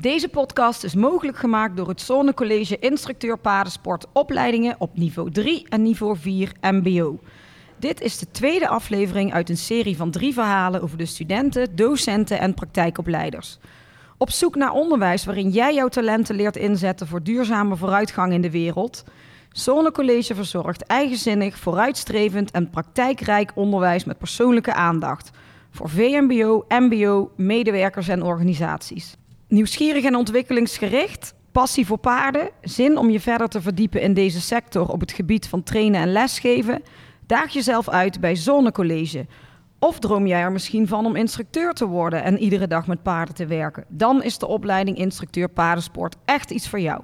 Deze podcast is mogelijk gemaakt door het Zonnecollege Instructeur Paardensport opleidingen op niveau 3 en niveau 4 MBO. Dit is de tweede aflevering uit een serie van drie verhalen over de studenten, docenten en praktijkopleiders. Op zoek naar onderwijs waarin jij jouw talenten leert inzetten voor duurzame vooruitgang in de wereld. Zonnecollege verzorgt eigenzinnig, vooruitstrevend en praktijkrijk onderwijs met persoonlijke aandacht. Voor VMBO, MBO, medewerkers en organisaties. Nieuwsgierig en ontwikkelingsgericht, passie voor paarden, zin om je verder te verdiepen in deze sector op het gebied van trainen en lesgeven. Daag jezelf uit bij Zonnecollege. Of droom jij er misschien van om instructeur te worden en iedere dag met paarden te werken? Dan is de opleiding instructeur paardensport echt iets voor jou.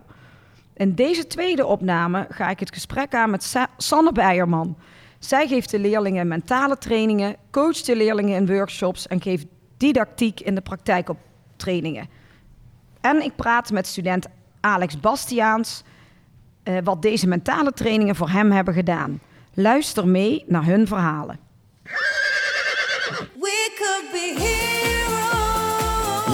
In deze tweede opname ga ik het gesprek aan met Sa Sanne Beierman. Zij geeft de leerlingen mentale trainingen, coacht de leerlingen in workshops en geeft didactiek in de praktijkoptrainingen. En ik praat met student Alex Bastiaans uh, wat deze mentale trainingen voor hem hebben gedaan. Luister mee naar hun verhalen.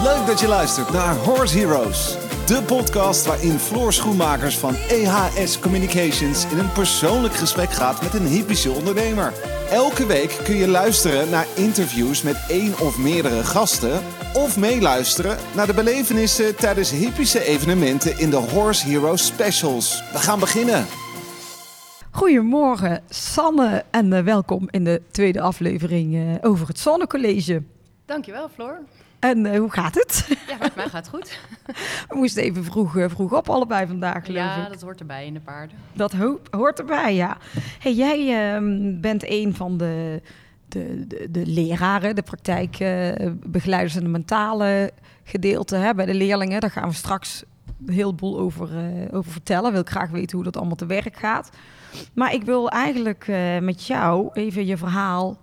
Leuk dat je luistert naar Horse Heroes. De podcast waarin Floor Schoenmakers van EHS Communications in een persoonlijk gesprek gaat met een hypische ondernemer. Elke week kun je luisteren naar interviews met één of meerdere gasten. Of meeluisteren naar de belevenissen tijdens hypische evenementen in de Horse Heroes Specials. We gaan beginnen. Goedemorgen, Sanne, en uh, welkom in de tweede aflevering uh, over het Zonnecollege. Dankjewel, Floor. En uh, hoe gaat het? Ja, met mij gaat het goed. We moesten even vroeg, vroeg op allebei vandaag, geloof ja, ik. dat hoort erbij in de paarden. Dat ho hoort erbij, ja. Hey, jij uh, bent een van de, de, de, de leraren, de praktijkbegeleiders en de mentale gedeelte hè, bij de leerlingen. Daar gaan we straks een heleboel over, uh, over vertellen. Wil ik graag weten hoe dat allemaal te werk gaat. Maar ik wil eigenlijk met jou even je verhaal,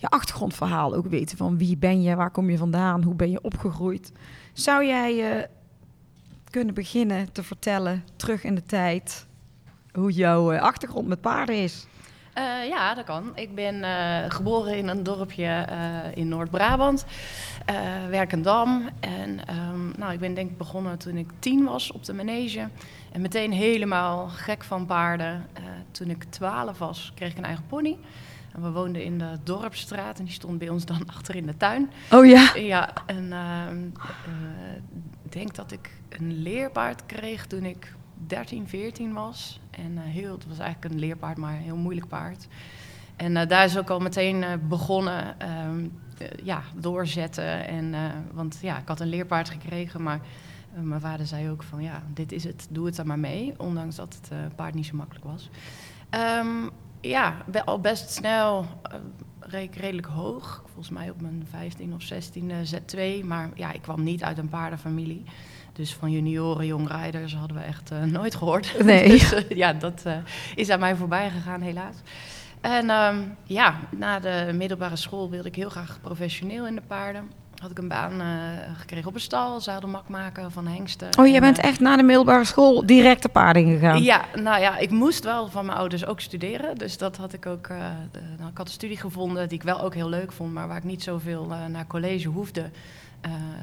je achtergrondverhaal ook weten. Van wie ben je, waar kom je vandaan, hoe ben je opgegroeid. Zou jij uh, kunnen beginnen te vertellen, terug in de tijd, hoe jouw uh, achtergrond met paarden is? Uh, ja, dat kan. Ik ben geboren in een dorpje in Noord-Brabant, Werkendam. En um, nou, ik ben denk ik begonnen toen ik tien was op de manege. En meteen helemaal gek van paarden. toen ik twaalf was, kreeg ik een eigen pony. En we woonden in de Dorpstraat en die stond bij ons dan achter in de tuin. Oh ja? Ja, en ik denk dat ik een leerpaard kreeg toen ik 13, 14 was. En uh, heel, het was eigenlijk een leerpaard, maar een heel moeilijk paard. En uh, daar is ook al meteen uh, begonnen, um, ja, doorzetten. En, want ja, ik had een leerpaard gekregen, maar mijn vader zei ook van, ja, dit is het, doe het dan maar mee. Ondanks dat het paard niet zo makkelijk was. Um, ja, al best snel ik redelijk hoog. Volgens mij op mijn 15 of 16 Z2. Maar ja, ik kwam niet uit een paardenfamilie. Dus van junioren, jongrijders hadden we echt uh, nooit gehoord. Nee. dus, uh, ja, dat uh, is aan mij voorbij gegaan, helaas. En um, ja, na de middelbare school wilde ik heel graag professioneel in de paarden. Had ik een baan gekregen op een stal, zadelmak maken van hengsten. Oh, je bent echt na de middelbare school direct de paarden gegaan? Ja, nou ja, ik moest wel van mijn ouders ook studeren. Dus dat had ik ook. De, nou, ik had een studie gevonden die ik wel ook heel leuk vond, maar waar ik niet zoveel naar college hoefde.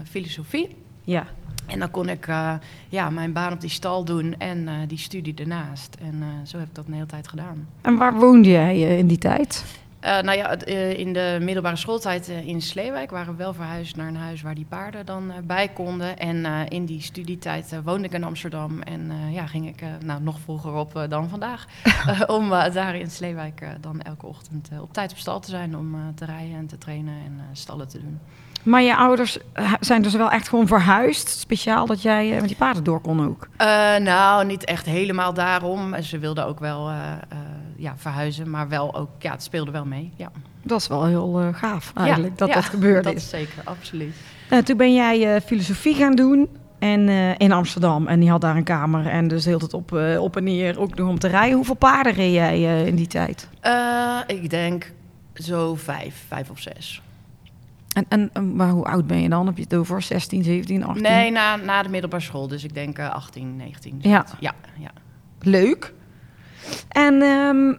filosofie. Ja. En dan kon ik uh, ja, mijn baan op die stal doen en uh, die studie ernaast. En uh, zo heb ik dat een hele tijd gedaan. En waar woonde jij in die tijd? Nou ja, in de middelbare schooltijd in Sleewijk waren we wel verhuisd naar een huis waar die paarden dan bij konden. En in die studietijd woonde ik in Amsterdam en ja, ging ik nou, nog vroeger op dan vandaag. om daar in Sleewijk dan elke ochtend op tijd op stal te zijn om te rijden en te trainen en stallen te doen. Maar je ouders zijn dus wel echt gewoon verhuisd, speciaal dat jij met die paarden door kon ook? Uh, nou, niet echt helemaal daarom. Ze wilden ook wel uh, ja, verhuizen, maar wel ook, ja, het speelde wel mee. Ja. Dat is wel heel gaaf eigenlijk, ja, dat ja, dat gebeurd dat is. zeker, absoluut. toen ben jij filosofie gaan doen en, in Amsterdam en die had daar een kamer en dus heel het op, op en neer ook nog om te rijden. Hoeveel paarden reed jij in die tijd? ik denk zo vijf, vijf of zes. En, en maar hoe oud ben je dan? Heb je het over 16, 17, 18? Nee, na, na de middelbare school. Dus ik denk uh, 18, 19. Ja. ja, ja. Leuk. En um,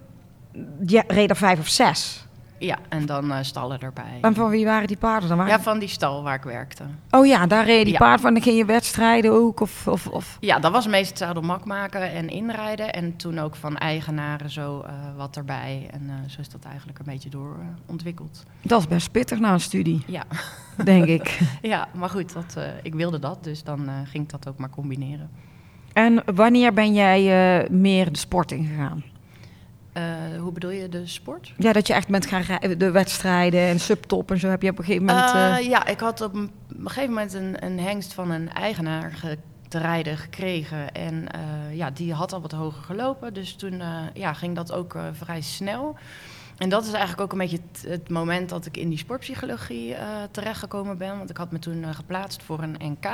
ja, er vijf of zes? Ja, en dan eh, stallen erbij. En van wie waren die paarden dan? Waren Ja, van die stal waar ik werkte. Oh ja, daar reden die Ja. paarden van. Dan ging je wedstrijden ook? Of, of, of... Ja, dat was meest het zadelmak maken en inrijden. En toen ook van eigenaren zo eh, wat erbij. En eh, zo is dat eigenlijk een beetje door eh, ontwikkeld. Dat is best pittig na een studie, Ja, denk ik. ja maar goed, dat, ik wilde dat. Dus dan ging ik dat ook maar combineren. En wanneer ben jij meer de sport ingegaan? Eh, hoe bedoel je de sport? Ja, dat je echt bent gaan rijden, de wedstrijden en subtop en zo heb je op een gegeven moment... eh, Eh, ja, ik had op een, op een gegeven moment een, een hengst van een eigenaar ge- te rijden gekregen. En ja, die had al wat hoger gelopen. Dus toen ja, ging dat ook vrij snel. En dat is eigenlijk ook een beetje het, moment dat ik in die sportpsychologie eh terechtgekomen ben. Want ik had me toen geplaatst voor een NK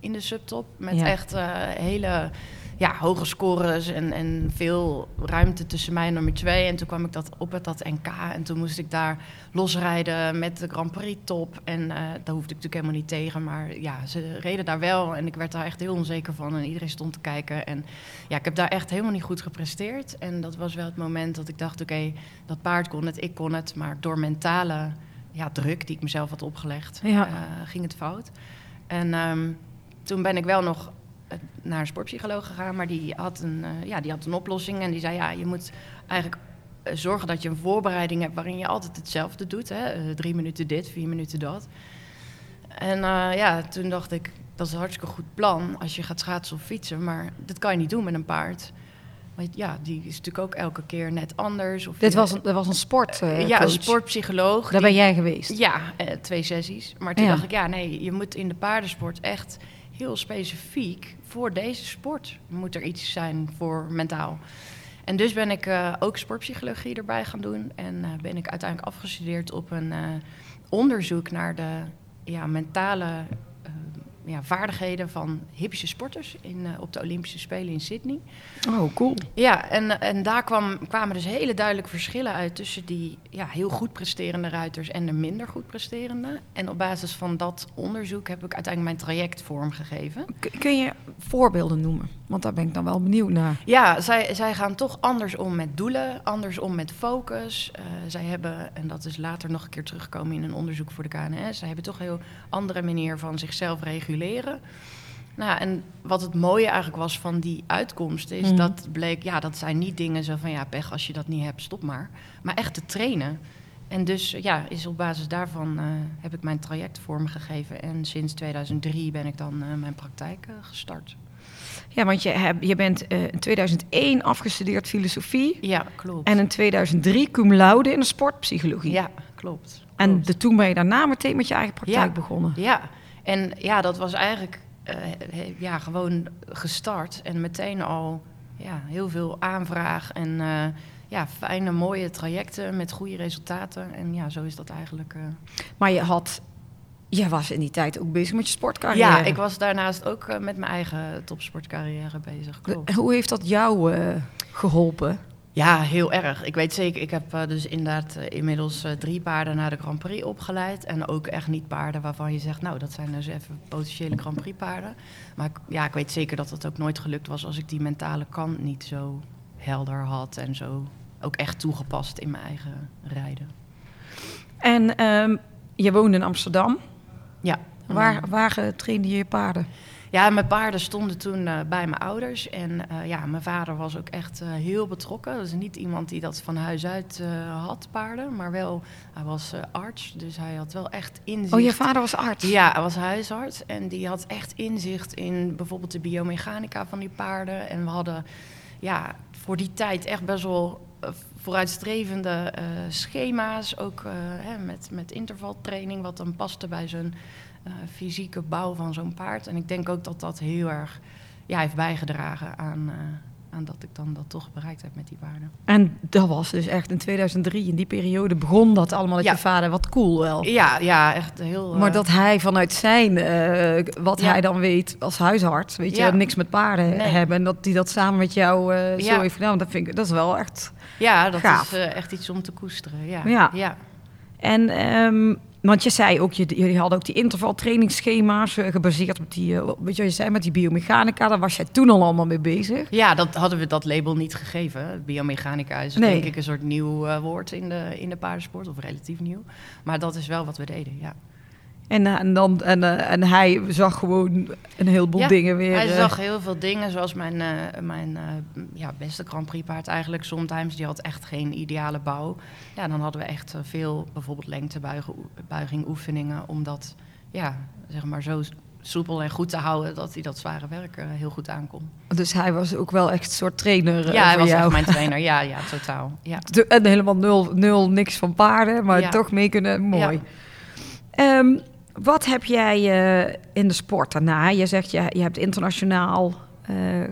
in de subtop. Met Ja. echt hele ja, hoge scores en, en veel ruimte tussen mij en nummer twee. En toen kwam ik dat op met dat NK. En toen moest ik daar losrijden met de Grand Prix top. En eh, daar hoefde ik natuurlijk helemaal niet tegen. Maar ja, ze reden daar wel. En ik werd daar echt heel onzeker van. En iedereen stond te kijken. En ja, ik heb daar echt helemaal niet goed gepresteerd. En dat was wel het moment dat ik dacht, oké, dat paard kon het, ik kon het. Maar door mentale ja, druk die ik mezelf had opgelegd, Ja. eh, ging het fout. En ehm, toen ben ik wel nog naar een sportpsycholoog gegaan, maar die had, een, eh, ja, die had een oplossing. En die zei, ja, je moet eigenlijk eh, zorgen dat je een voorbereiding hebt waarin je altijd hetzelfde doet. Hè? Eh, drie minuten dit, vier minuten dat. En eh, ja, toen dacht ik, dat is een hartstikke goed plan als je gaat schaatsen of fietsen. Maar dat kan je niet doen met een paard. Want ja, die is natuurlijk ook elke keer net anders. Of dit je- was een, dat was een sport, eh, ja, een sportpsycholoog. Daar die- ben jij geweest. ja, eh, twee sessies. Maar toen Ja. dacht ik, ja, nee, je moet in de paardensport echt heel specifiek voor deze sport moet er iets zijn voor mentaal. En dus ben ik eh, ook sportpsychologie erbij gaan doen. En eh, ben ik uiteindelijk afgestudeerd op een eh, onderzoek naar de ja, mentale ja, vaardigheden van hippische sporters in, eh, op de Olympische Spelen in Sydney. Oh, cool. Ja, en, en daar kwam, kwamen dus hele duidelijke verschillen uit tussen die ja, heel goed presterende ruiters en de minder goed presterende. En op basis van dat onderzoek heb ik uiteindelijk mijn traject vormgegeven. K- kun je voorbeelden noemen? Want daar ben ik dan wel benieuwd naar. Ja, zij, zij gaan toch anders om met doelen, anders om met focus. Eh, zij hebben, en dat is later nog een keer teruggekomen in een onderzoek voor de KNS, zij hebben toch een heel andere manier van zichzelf reguleren. Nou, en wat het mooie eigenlijk was van die uitkomst, is Mhm. dat bleek, ja, dat zijn niet dingen zo van, ja, pech, als je dat niet hebt, stop maar. Maar echt te trainen. En dus, ja, is op basis daarvan eh, heb ik mijn traject vormgegeven. En sinds 2003 ben ik dan eh, mijn praktijk gestart. Ja, want je, heb, je bent eh, in 2001 afgestudeerd filosofie. Ja, klopt. En in 2003 cum laude in de sportpsychologie. Ja, klopt. En klopt. de, toen ben je daarna meteen met je eigen praktijk Ja. begonnen. Ja, en ja, dat was eigenlijk eh, ja, gewoon gestart. En meteen al ja, heel veel aanvraag en eh, ja, fijne, mooie trajecten met goede resultaten. En ja, zo is dat eigenlijk. Maar je had... Je was in die tijd ook bezig met je sportcarrière. Ja, ik was daarnaast ook eh, met mijn eigen topsportcarrière bezig. Klopt. Hoe heeft dat jou eh, geholpen? Ja, heel erg. Ik weet zeker, ik heb eh, dus inderdaad inmiddels drie paarden naar de Grand Prix opgeleid. En ook echt niet paarden waarvan je zegt, nou, dat zijn dus even potentiële Grand Prix paarden. Maar ik, ja, ik weet zeker dat het ook nooit gelukt was als ik die mentale kant niet zo helder had. En zo ook echt toegepast in mijn eigen rijden. En ehm, je woonde in Amsterdam. Ja. Waar, waar eh, trainde je je paarden? Ja, mijn paarden stonden toen eh, bij mijn ouders. En eh, ja, mijn vader was ook echt eh, heel betrokken. Dat is niet iemand die dat van huis uit had, paarden. Maar wel, hij was arts, dus hij had wel echt inzicht. Oh, je vader was arts? Ja, hij was huisarts. En die had echt inzicht in bijvoorbeeld de biomechanica van die paarden. En we hadden ja, voor die tijd echt best wel vooruitstrevende eh, schema's. Ook eh, hè, met, met intervaltraining, wat dan paste bij zijn eh, fysieke bouw van zo'n paard. En ik denk ook dat dat heel erg ja, heeft bijgedragen aan, aan dat ik dan dat toch bereikt heb met die paarden. En dat was dus echt in 2003, in die periode begon dat allemaal met Ja. je vader. Wat cool wel. Ja, ja echt heel... Maar eh, dat hij vanuit zijn, eh, wat Ja. hij dan weet als huisarts, weet je, niks met paarden Nee. hebben. En dat hij dat samen met jou eh, zo heeft gedaan, dat vind ik, dat is wel echt... Ja, dat gaaf. is echt iets om te koesteren. Ja. Ja. ja. En ehm, want je zei ook, je, jullie hadden ook die intervaltrainingsschema's uh, gebaseerd op die, uh, weet je wat je zei, met die biomechanica. Daar was jij toen al allemaal mee bezig. Ja, dat hadden we dat label niet gegeven. Biomechanica is nee. denk ik een soort nieuw uh, woord in de, in de paardensport, of relatief nieuw. Maar dat is wel wat we deden, ja. En, en, dan, en, en hij zag gewoon een heleboel ja, dingen weer. Hij zag heel veel dingen, zoals mijn, uh, mijn uh, ja, beste Grand Prix paard eigenlijk. Sometimes, die had echt geen ideale bouw. Ja, dan hadden we echt veel, bijvoorbeeld lengtebuiging oefeningen... om dat, ja, zeg maar zo soepel en goed te houden... dat hij dat zware werk er heel goed aankon. Dus hij was ook wel echt een soort trainer Ja, hij was jou. echt mijn trainer. Ja, ja, totaal. Ja. En helemaal nul, nul niks van paarden, maar ja. toch mee kunnen. Mooi. Ja. Um, wat heb jij uh, in de sport daarna? Je zegt, je, je hebt internationaal uh,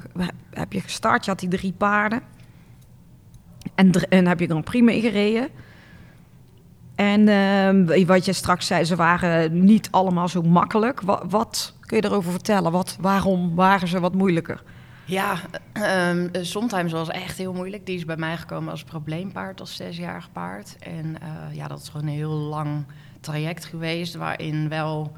heb je gestart. Je had die drie paarden. En, en heb je Grand Prix mee gereden. En uh, wat je straks zei, ze waren niet allemaal zo makkelijk. Wat, kun je erover vertellen? Wat, waarom waren ze wat moeilijker? Ja, um, sometimes was echt heel moeilijk. Die is bij mij gekomen als probleempaard, als zesjarig paard. En uh, ja, dat is gewoon een heel lang traject geweest waarin wel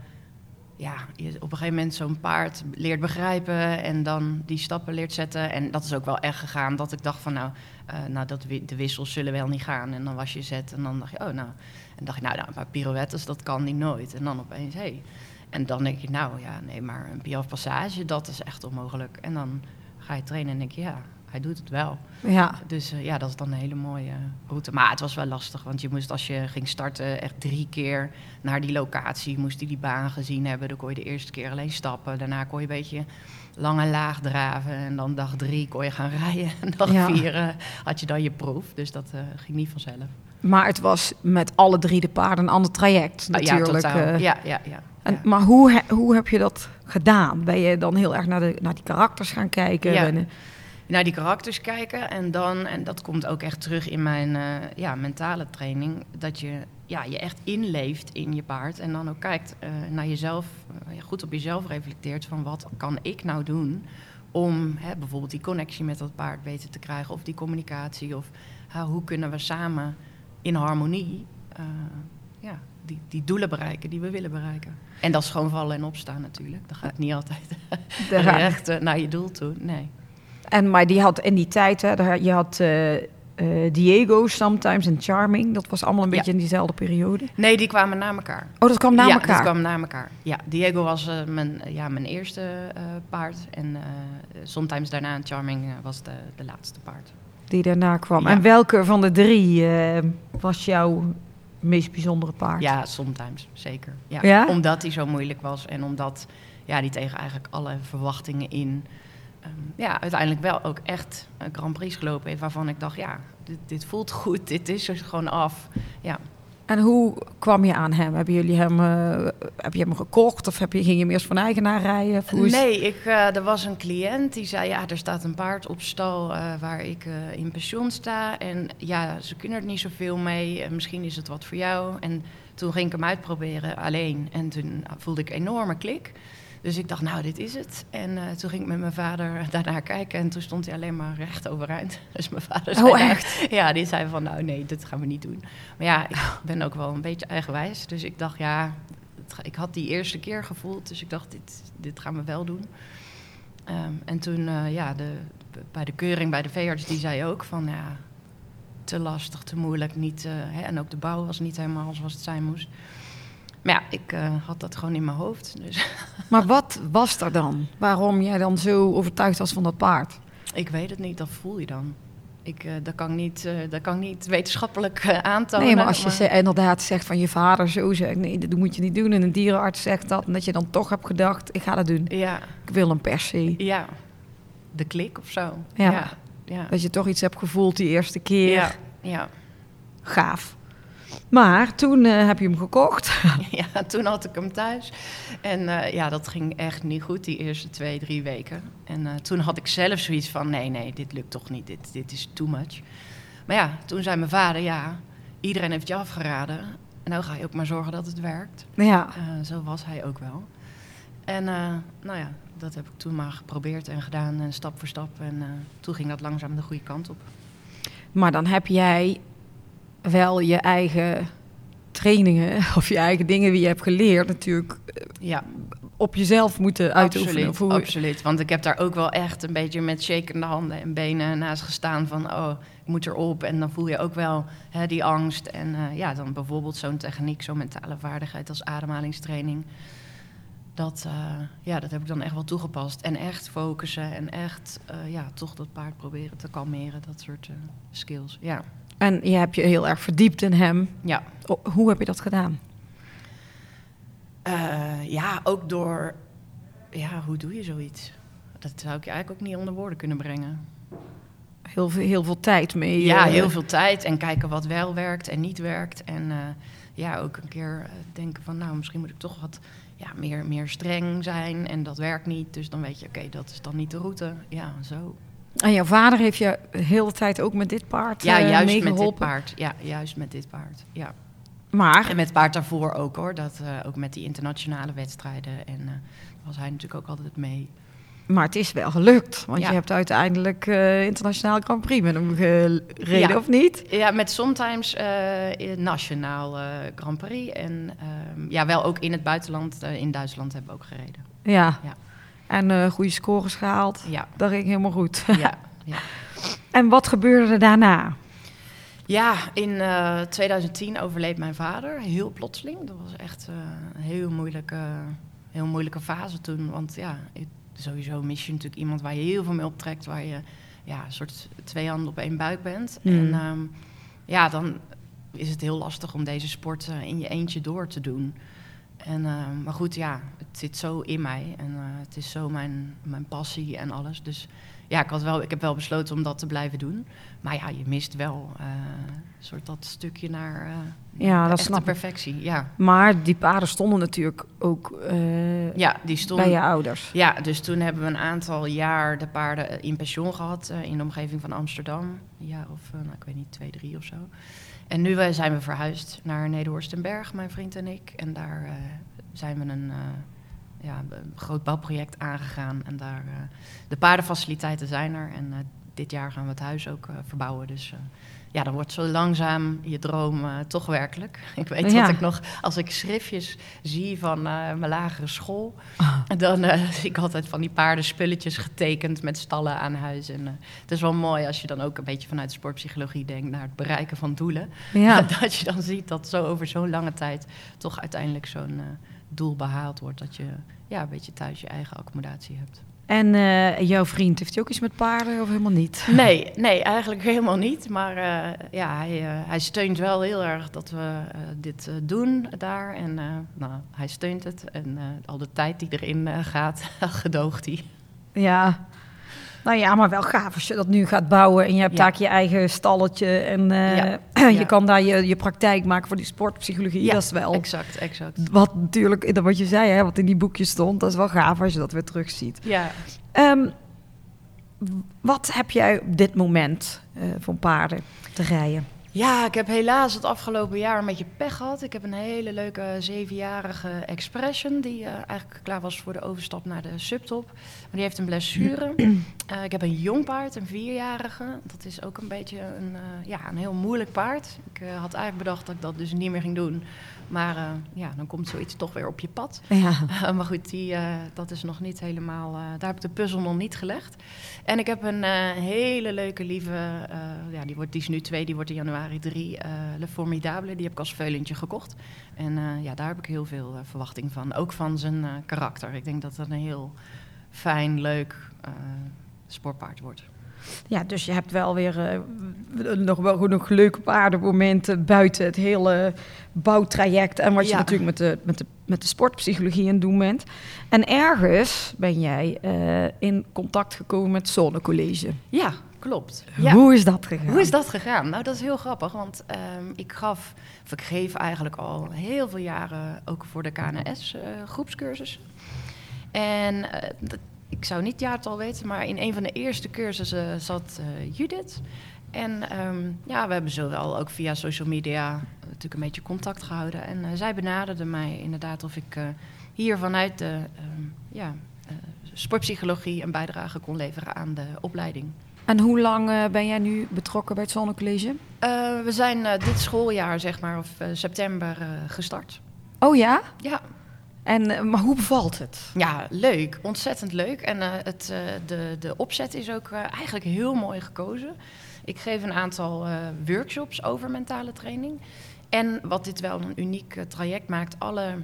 ja, je op een gegeven moment zo'n paard leert begrijpen en dan die stappen leert zetten. En dat is ook wel echt gegaan dat ik dacht van nou, uh, nou dat de wissels zullen wel niet gaan. En dan was je zet en dan dacht je, oh nou. En dacht je, nou, nou maar pirouettes, dat kan niet nooit. En dan opeens, hé. Hey. En dan denk je, nou ja, nee, maar een piaf passage, dat is echt onmogelijk. En dan ga je trainen en denk je, ja, hij doet het wel. Ja. Dus uh, ja, dat is dan een hele mooie route. Maar het was wel lastig, want je moest als je ging starten echt drie keer naar die locatie, moest hij die baan gezien hebben. Dan kon je de eerste keer alleen stappen. Daarna kon je een beetje lang en laag draven. En dan dag drie kon je gaan rijden. En dag ja. vier uh, had je dan je proef. Dus dat uh, ging niet vanzelf. Maar het was met alle drie de paarden een ander traject natuurlijk. Ja, totaal. ja, ja, ja. En. Maar hoe, hoe heb je dat gedaan? Ben je dan heel erg naar, de, naar die karakters gaan kijken? Ja. En, naar die karakters kijken. En dan, en dat komt ook echt terug in mijn uh, ja, mentale training, dat je ja, je echt inleeft in je paard. En dan ook kijkt uh, naar jezelf, uh, goed op jezelf reflecteert van wat kan ik nou doen om hè, bijvoorbeeld die connectie met dat paard beter te krijgen. Of die communicatie. Of hoe kunnen we samen in harmonie ja, die, die doelen bereiken die we willen bereiken. En dat is gewoon vallen en opstaan natuurlijk. Dat gaat niet altijd recht naar je doel toe. Nee. En, maar die had in die tijd, hè, je had uh, uh, Diego, Sometimes en Charming. Dat was allemaal een beetje ja. in diezelfde periode. Nee, die kwamen na elkaar. Oh, dat kwam na ja, elkaar? dat kwam na elkaar. Ja, Diego was uh, mijn, ja, mijn eerste paard. En Sometimes daarna en Charming was de, de laatste paard. Die daarna kwam. Ja. En welke van de drie was jouw meest bijzondere paard? Ja, Sometimes, zeker. Ja. ja? Omdat hij zo moeilijk was en omdat ja, die tegen eigenlijk alle verwachtingen in um, ja, uiteindelijk wel ook echt een Grand Prix gelopen heeft waarvan ik dacht, ja, dit, dit voelt goed, dit is er gewoon af. Ja. En hoe kwam je aan hem? Hebben jullie hem, uh, heb je hem gekocht of heb je, ging je hem eerst van eigenaar rijden? Nee, ik, uh, er was een cliënt die zei, ja, er staat een paard op stal uh, waar ik in pensioen sta. En ja, ze kunnen er niet zoveel mee, misschien is het wat voor jou. En toen ging ik hem uitproberen alleen en toen voelde ik een enorme klik. Dus ik dacht, nou, dit is het. En uh, toen ging ik met mijn vader daarnaar kijken en toen stond hij alleen maar recht overeind. Dus mijn vader zei, oh, echt? ja, die zei van, nou nee, dit gaan we niet doen. Maar ja, ik ben ook wel een beetje eigenwijs. Dus ik dacht, ja, ik had die eerste keer gevoeld. Dus ik dacht, dit, dit gaan we wel doen. Um, en toen, uh, ja, de, bij de keuring bij de veearts, die zei ook van, ja, te lastig, te moeilijk. Niet, uh, hè, en ook de bouw was niet helemaal zoals het zijn moest. Maar ja, ik uh, had dat gewoon in mijn hoofd. Dus. Maar wat was er dan? Waarom jij dan zo overtuigd was van dat paard? Ik weet het niet, dat voel je dan. Ik, uh, dat, kan niet, uh, dat kan niet wetenschappelijk aantonen. Nee, maar als je maar... Ze, inderdaad zegt van je vader zo zegt... nee, dat moet je niet doen. En een dierenarts zegt dat. En dat je dan toch hebt gedacht, ik ga dat doen. Ja. Ik wil hem per se. Ja, de klik of zo. Ja. ja. ja. Dat je toch iets hebt gevoeld die eerste keer. Ja, ja. Gaaf. Maar toen uh, heb je hem gekocht. ja, toen had ik hem thuis. En uh, ja, dat ging echt niet goed, die eerste twee, drie weken. En uh, toen had ik zelf zoiets van, nee, nee, dit lukt toch niet, dit, dit is too much. Maar ja, toen zei mijn vader, ja, iedereen heeft je afgeraden. En nou ga je ook maar zorgen dat het werkt. Ja. zo was hij ook wel. En nou ja, dat heb ik toen maar geprobeerd en gedaan, en stap voor stap. En toen ging dat langzaam de goede kant op. Maar dan heb jij wel je eigen trainingen of je eigen dingen die je hebt geleerd natuurlijk Ja, op jezelf moeten uitoefenen. absoluut, absoluut. Want ik heb daar ook wel echt een beetje met shakende handen en benen naast gestaan van... oh, ik moet erop. En dan voel je ook wel hè, die angst. En eh, ja, dan bijvoorbeeld zo'n techniek, zo'n mentale vaardigheid als ademhalingstraining... Dat, eh, ja, dat heb ik dan echt wel toegepast. En echt focussen en echt eh, ja, toch dat paard proberen te kalmeren. Dat soort eh, skills, ja. En je hebt je heel erg verdiept in hem. Ja, hoe heb je dat gedaan? Eh, ja, ook door... Ja, hoe doe je zoiets? Dat zou ik je eigenlijk ook niet onder woorden kunnen brengen. Heel veel, heel veel tijd mee. Ja, eh, heel veel tijd en kijken wat wel werkt en niet werkt. En eh, ja, ook een keer denken van, nou, misschien moet ik toch wat ja, meer, meer streng zijn. En dat werkt niet, dus dan weet je, oké, dat is dan niet de route. Ja, zo. En jouw vader heeft je de hele tijd ook met dit paard Ja, eh, juist met dit paard. Ja, juist met dit paard. Ja. Maar En met het paard daarvoor ook hoor. Dat, eh, ook met die internationale wedstrijden. En daar was hij natuurlijk ook altijd mee. Maar het is wel gelukt. Want Ja. je hebt uiteindelijk internationaal Grand Prix met hem gereden, Ja. of niet? Ja, met sometimes nationaal Grand Prix. En ehm, ja, wel ook in het buitenland. In Duitsland hebben we ook gereden. Ja. Ja. En eh, goede scores gehaald. Ja, Dat ging helemaal goed. ja, ja. en wat gebeurde er daarna? Ja, in eh, 2010 overleed mijn vader, heel plotseling. Dat was echt eh, een heel moeilijke, heel moeilijke fase toen. Want ja, sowieso mis je natuurlijk iemand waar je heel veel mee optrekt, waar je ja, een soort twee handen op één buik bent. Hmm. En ehm, ja, dan is het heel lastig om deze sport eh, in je eentje door te doen. En, ehm, maar goed, ja, het zit zo in mij en eh, het is zo mijn, mijn passie en alles. Dus ja, ik, had wel, ik heb wel besloten om dat te blijven doen. Maar ja, je mist wel een soort dat stukje naar eh Ja, dat snap ik. perfectie. Ja. Maar die paarden stonden natuurlijk ook ja, die stond. bij je ouders. Ja, dus toen hebben we een aantal jaar de paarden in pensioen gehad eh, in de omgeving van Amsterdam. Ja, of nou, ik weet niet, twee, drie of zo. En nu eh, zijn we verhuisd naar Nederhorstenberg, mijn vriend en ik. En daar eh, zijn we een, eh, ja, een groot bouwproject aangegaan. En daar, de paardenfaciliteiten zijn er. En dit jaar gaan we het huis ook eh, verbouwen. Dus eh, ja, dan wordt zo langzaam je droom eh, toch werkelijk. Ik weet Ja. dat ik nog, als ik schriftjes zie van mijn lagere school... En dan zie ik altijd van die paardenspulletjes getekend met stallen aan huis. En het is wel mooi als je dan ook een beetje vanuit sportpsychologie denkt naar het bereiken van doelen. Ja. dat je dan ziet dat zo over zo'n lange tijd toch uiteindelijk zo'n doel behaald wordt. Dat je ja, een beetje thuis je eigen accommodatie hebt. En eh, jouw vriend, heeft hij ook iets met paarden of helemaal niet? Nee, nee, eigenlijk helemaal niet. Maar eh, ja, hij, eh, hij steunt wel heel erg dat we dit doen daar. En nou, hij steunt het. En al de tijd die erin gaat, gedoogt hij. Ja. Nou ja, maar wel gaaf als je dat nu gaat bouwen en je hebt Ja. daar je eigen stalletje en eh, Ja. je kan daar je, je praktijk maken voor die sportpsychologie. Ja, dat is wel Exact, exact. wat natuurlijk, wat je zei, hè, wat in die boekjes stond, dat is wel gaaf als je dat weer terugziet. Ja, Ehm, wat heb jij op dit moment eh van paarden te rijden? Ja, ik heb helaas het afgelopen jaar een beetje pech gehad. Ik heb een hele leuke zevenjarige Expression die eh, eigenlijk klaar was voor de overstap naar de subtop. Maar die heeft een blessure. Eh, ik heb een jong paard, een vierjarige. Dat is ook een beetje een, eh, ja, een heel moeilijk paard. Ik had eigenlijk bedacht dat ik dat dus niet meer ging doen. Maar eh, ja, dan komt zoiets toch weer op je pad. Ja. maar goed, die, eh, dat is nog niet helemaal. eh, daar heb ik de puzzel nog niet gelegd. En ik heb een eh, hele leuke, lieve. eh, ja, die, wordt, die is nu twee, die wordt in januari drie. eh Le Formidable. Die heb ik als veulentje gekocht. En eh, ja, daar heb ik heel veel eh, verwachting van. Ook van zijn eh, karakter. Ik denk dat dat een heel fijn, leuk eh, sportpaard wordt. Ja, dus je hebt wel weer eh, nog wel genoeg leuke paardenmomenten buiten het hele bouwtraject en wat je natuurlijk met de, met, de, met de sportpsychologie aan het doen bent. En ergens ben jij eh, in contact gekomen met Zonnecollege. Ja, klopt. Ja. Hoe is dat gegaan? Hoe is dat gegaan? Nou, dat is heel grappig, want ehm, ik gaf, of ik geef eigenlijk al heel veel jaren ook voor de KNS eh groepscursus. En eh, dat- ik zou niet het jaartal weten, maar in een van de eerste cursussen zat eh, Judith. En ehm, ja, we hebben zowel ook via social media natuurlijk een beetje contact gehouden. En eh, zij benaderde mij inderdaad of ik eh, hier vanuit de ehm, ja, eh, sportpsychologie een bijdrage kon leveren aan de opleiding. En hoe lang eh, ben jij nu betrokken bij het Zonnecollege? We zijn dit schooljaar, zeg maar, of september gestart. Oh ja? Ja. En, maar hoe bevalt het? Ja, leuk. Ontzettend leuk. En het, de, de opzet is ook eigenlijk heel mooi gekozen. Ik geef een aantal workshops over mentale training. En wat dit wel een uniek traject maakt, alle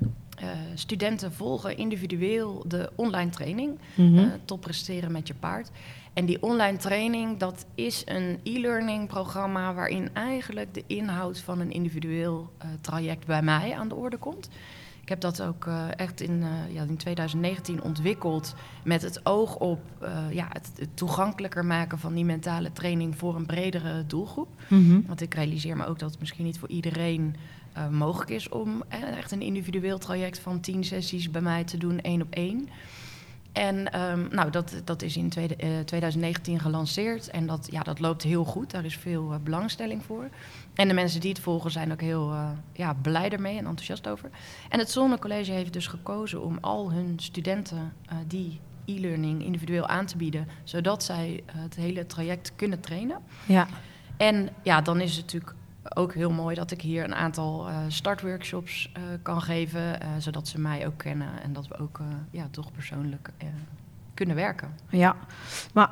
studenten volgen individueel de online training. Mm -hmm. top presteren met je paard. En die online training, dat is een e-learning programma waarin eigenlijk de inhoud van een individueel traject bij mij aan de orde komt. Ik heb dat ook uh, echt in, uh, ja, in 2019 ontwikkeld met het oog op ja, het, het, toegankelijker maken van die mentale training voor een bredere doelgroep. Mm -hmm. Want ik realiseer me ook dat het misschien niet voor iedereen mogelijk is om echt een individueel traject van 10 sessies bij mij te doen, één op één. En um, nou, dat, dat is in tweede, uh, 2019 gelanceerd. En dat, ja, dat loopt heel goed. Daar is veel belangstelling voor. En de mensen die het volgen zijn ook heel uh, ja, blij ermee en enthousiast over. En het Zonnecollege heeft dus gekozen om al hun studenten die e-learning individueel aan te bieden. Zodat zij het hele traject kunnen trainen. Ja. En ja, dan is het natuurlijk ook heel mooi dat ik hier een aantal startworkshops kan geven, zodat ze mij ook kennen en dat we ook ja, toch persoonlijk kunnen werken. Ja, maar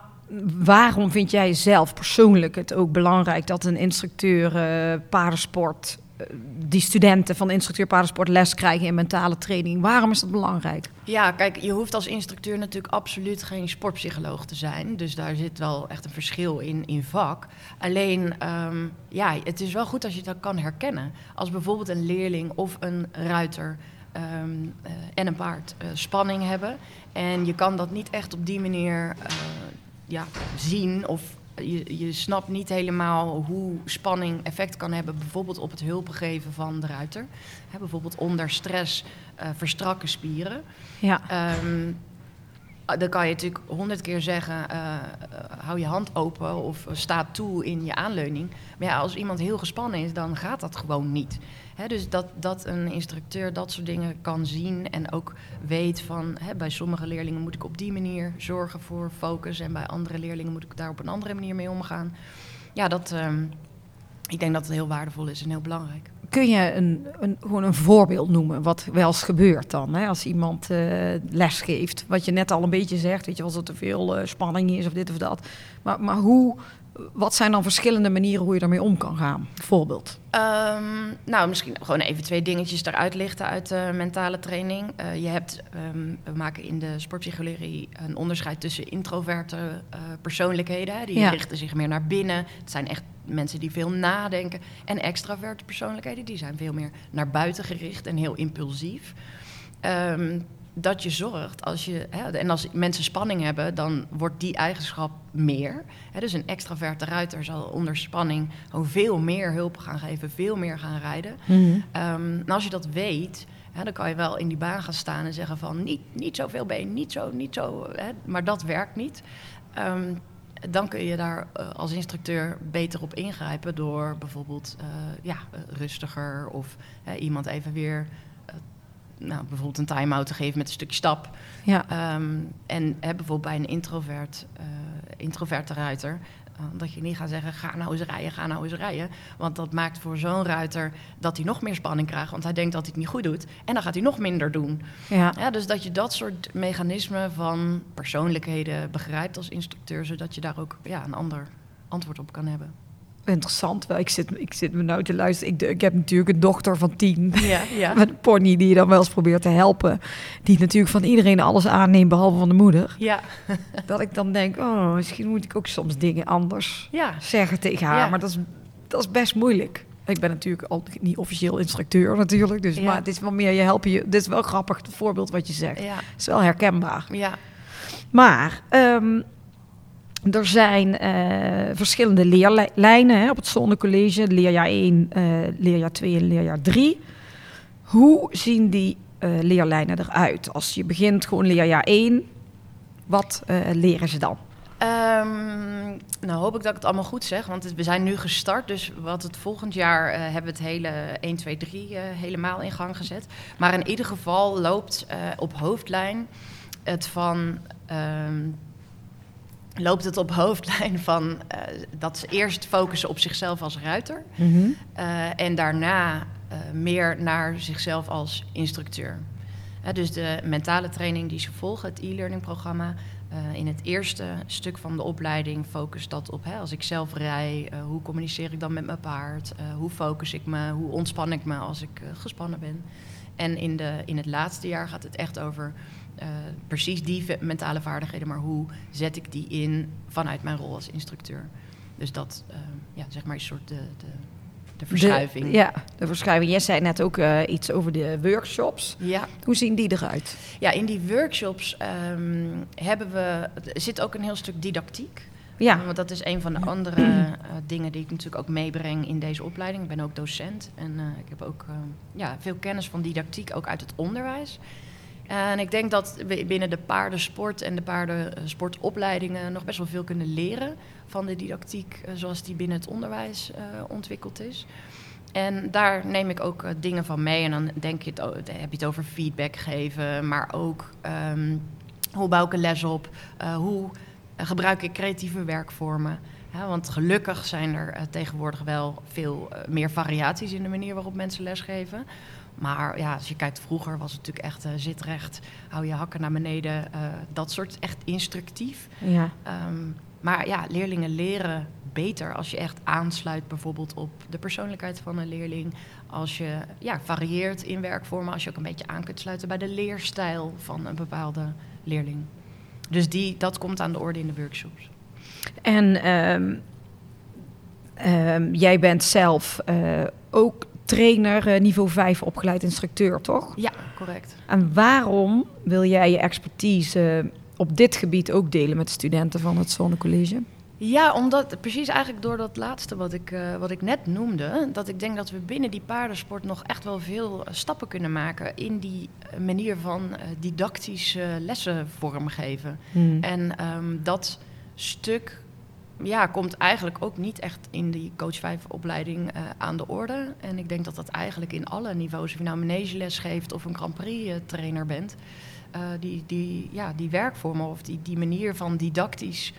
waarom vind jij zelf persoonlijk het ook belangrijk dat een instructeur paardensport die studenten van instructeur paardensport les krijgen in mentale training. Waarom is dat belangrijk? Ja, kijk, je hoeft als instructeur natuurlijk absoluut geen sportpsycholoog te zijn. Dus daar zit wel echt een verschil in, in vak. Alleen, um, ja, het is wel goed als je dat kan herkennen. Als bijvoorbeeld een leerling of een ruiter um, uh, en een paard uh, spanning hebben. En je kan dat niet echt op die manier uh, ja, zien of je, je snapt niet helemaal hoe spanning effect kan hebben, bijvoorbeeld op het hulpen geven van de ruiter. Hè, bijvoorbeeld onder stress uh, verstrakken spieren. Ja. Um, dan kan je natuurlijk honderd keer zeggen: uh, hou je hand open of sta toe in je aanleuning. Maar ja, als iemand heel gespannen is, dan gaat dat gewoon niet. Dus dat, dat een instructeur dat soort dingen kan zien en ook weet van bij sommige leerlingen moet ik op die manier zorgen voor focus en bij andere leerlingen moet ik daar op een andere manier mee omgaan. Ja, dat, um, ik denk dat het heel waardevol is en heel belangrijk. Kun je een, een, gewoon een voorbeeld noemen wat wel eens gebeurt dan? Hè? Als iemand uh, les geeft, wat je net al een beetje zegt, weet je, als er te veel uh, spanning is of dit of dat. Maar, maar hoe, wat zijn dan verschillende manieren hoe je daarmee om kan gaan? Bijvoorbeeld. Um, nou, misschien gewoon even twee dingetjes eruit lichten uit de mentale training. Uh, je hebt, um, we maken in de sportpsychologie een onderscheid tussen introverte uh, persoonlijkheden. Die ja. richten zich meer naar binnen. Het zijn echt mensen die veel nadenken. En extraverte persoonlijkheden, die zijn veel meer naar buiten gericht en heel impulsief. Um, dat je zorgt als je. Hè, en als mensen spanning hebben, dan wordt die eigenschap meer. Hè, dus een extraverte ruiter zal onder spanning gewoon veel meer hulp gaan geven, veel meer gaan rijden. Mm -hmm. um, en als je dat weet. Hè, dan kan je wel in die baan gaan staan en zeggen van niet, niet zoveel been, niet zo, niet zo. Hè, maar dat werkt niet. Um, dan kun je daar uh, als instructeur beter op ingrijpen door bijvoorbeeld uh, ja, rustiger of uh, iemand even weer nou, bijvoorbeeld een time-out te geven met een stukje stap. Ja. Um, en hè, bijvoorbeeld bij een introvert, uh, introverte ruiter, uh, dat je niet gaat zeggen, ga nou eens rijden, ga nou eens rijden. Want dat maakt voor zo'n ruiter dat hij nog meer spanning krijgt, want hij denkt dat hij het niet goed doet. En dan gaat hij nog minder doen. Ja. ja dus dat je dat soort mechanismen van persoonlijkheden begrijpt als instructeur, zodat je daar ook ja, een ander antwoord op kan hebben interessant. Wel, ik zit, ik zit me nou te luisteren. Ik, ik heb natuurlijk een dochter van tien. Ja, ja. Met een pony die je dan wel eens probeert te helpen. Die natuurlijk van iedereen alles aanneemt, behalve van de moeder. Ja. dat ik dan denk, oh, misschien moet ik ook soms dingen anders ja. zeggen tegen haar. Ja. Maar dat is, dat is best moeilijk. Ik ben natuurlijk al niet officieel instructeur natuurlijk. Dus, Ja. Maar het is wel meer je helpen je. Dit is wel grappig, het voorbeeld wat je zegt. Ja. Het is wel herkenbaar. Ja. Maar ehm, er zijn eh, verschillende leerlijnen hè, op het Zonnecollege. Leerjaar 1, eh, leerjaar 2 en leerjaar 3. Hoe zien die eh, leerlijnen eruit? Als je begint gewoon leerjaar 1, wat leren ze dan? Ehm, nou hoop ik dat ik het allemaal goed zeg, want we zijn nu gestart. Dus wat het volgend jaar hebben we het hele 1, 2, 3 eh, helemaal in gang gezet. Maar in ieder geval loopt op hoofdlijn het van ehm, loopt het op hoofdlijn van uh, dat ze eerst focussen op zichzelf als ruiter Mhm. uh, en daarna uh, meer naar zichzelf als instructeur. dus de mentale training die ze volgen, het e-learning programma, in het eerste stuk van de opleiding focust dat op hè, als ik zelf rij, hoe communiceer ik dan met mijn paard, hoe focus ik me, hoe ontspan ik me als ik gespannen ben. En in, de, in het laatste jaar gaat het echt over uh, precies die mentale vaardigheden, maar hoe zet ik die in vanuit mijn rol als instructeur. Dus dat, uh, ja, zeg maar, een soort de, de, de verschuiving. De, ja, de verschuiving. Jij zei net ook uh, iets over de workshops. Ja. Hoe zien die eruit? Ja, in die workshops um, hebben we, zit ook een heel stuk didactiek. Ja. Want dat is een van de andere uh, dingen die ik natuurlijk ook meebreng in deze opleiding. Ik ben ook docent en uh, ik heb ook uh, ja, veel kennis van didactiek, ook uit het onderwijs. En ik denk dat we binnen de paardensport en de paardensportopleidingen nog best wel veel kunnen leren van de didactiek zoals die binnen het onderwijs ontwikkeld is. En daar neem ik ook dingen van mee. En dan denk je het, heb je het over feedback geven, maar ook um, hoe bouw ik een les op, hoe gebruik ik creatieve werkvormen. Want gelukkig zijn er tegenwoordig wel veel meer variaties in de manier waarop mensen lesgeven. Maar ja, als je kijkt, vroeger was het natuurlijk echt uh, zit recht, hou je hakken naar beneden. dat soort echt instructief. Ja. Um, maar ja, leerlingen leren beter als je echt aansluit bijvoorbeeld op de persoonlijkheid van een leerling. Als je ja, varieert in werkvormen, als je ook een beetje aan kunt sluiten bij de leerstijl van een bepaalde leerling. Dus die, dat komt aan de orde in de workshops. En um, um, jij bent zelf uh, ook trainer, uh, niveau 5 opgeleid instructeur, toch? Ja, correct. En waarom wil jij je expertise op dit gebied ook delen met de studenten van het Zonnecollege? Ja, omdat precies eigenlijk door dat laatste wat ik, uh, wat ik net noemde, dat ik denk dat we binnen die paardensport nog echt wel veel stappen kunnen maken in die manier van uh, didactisch uh, lessen vormgeven. Hmm. En um, dat stuk ja, komt eigenlijk ook niet echt in die coach 5 opleiding aan de orde. En ik denk dat dat eigenlijk in alle niveaus, of je nou manegeles geeft of een Grand Prix trainer bent, die, die, ja, die werkvormen of die, die manier van didactisch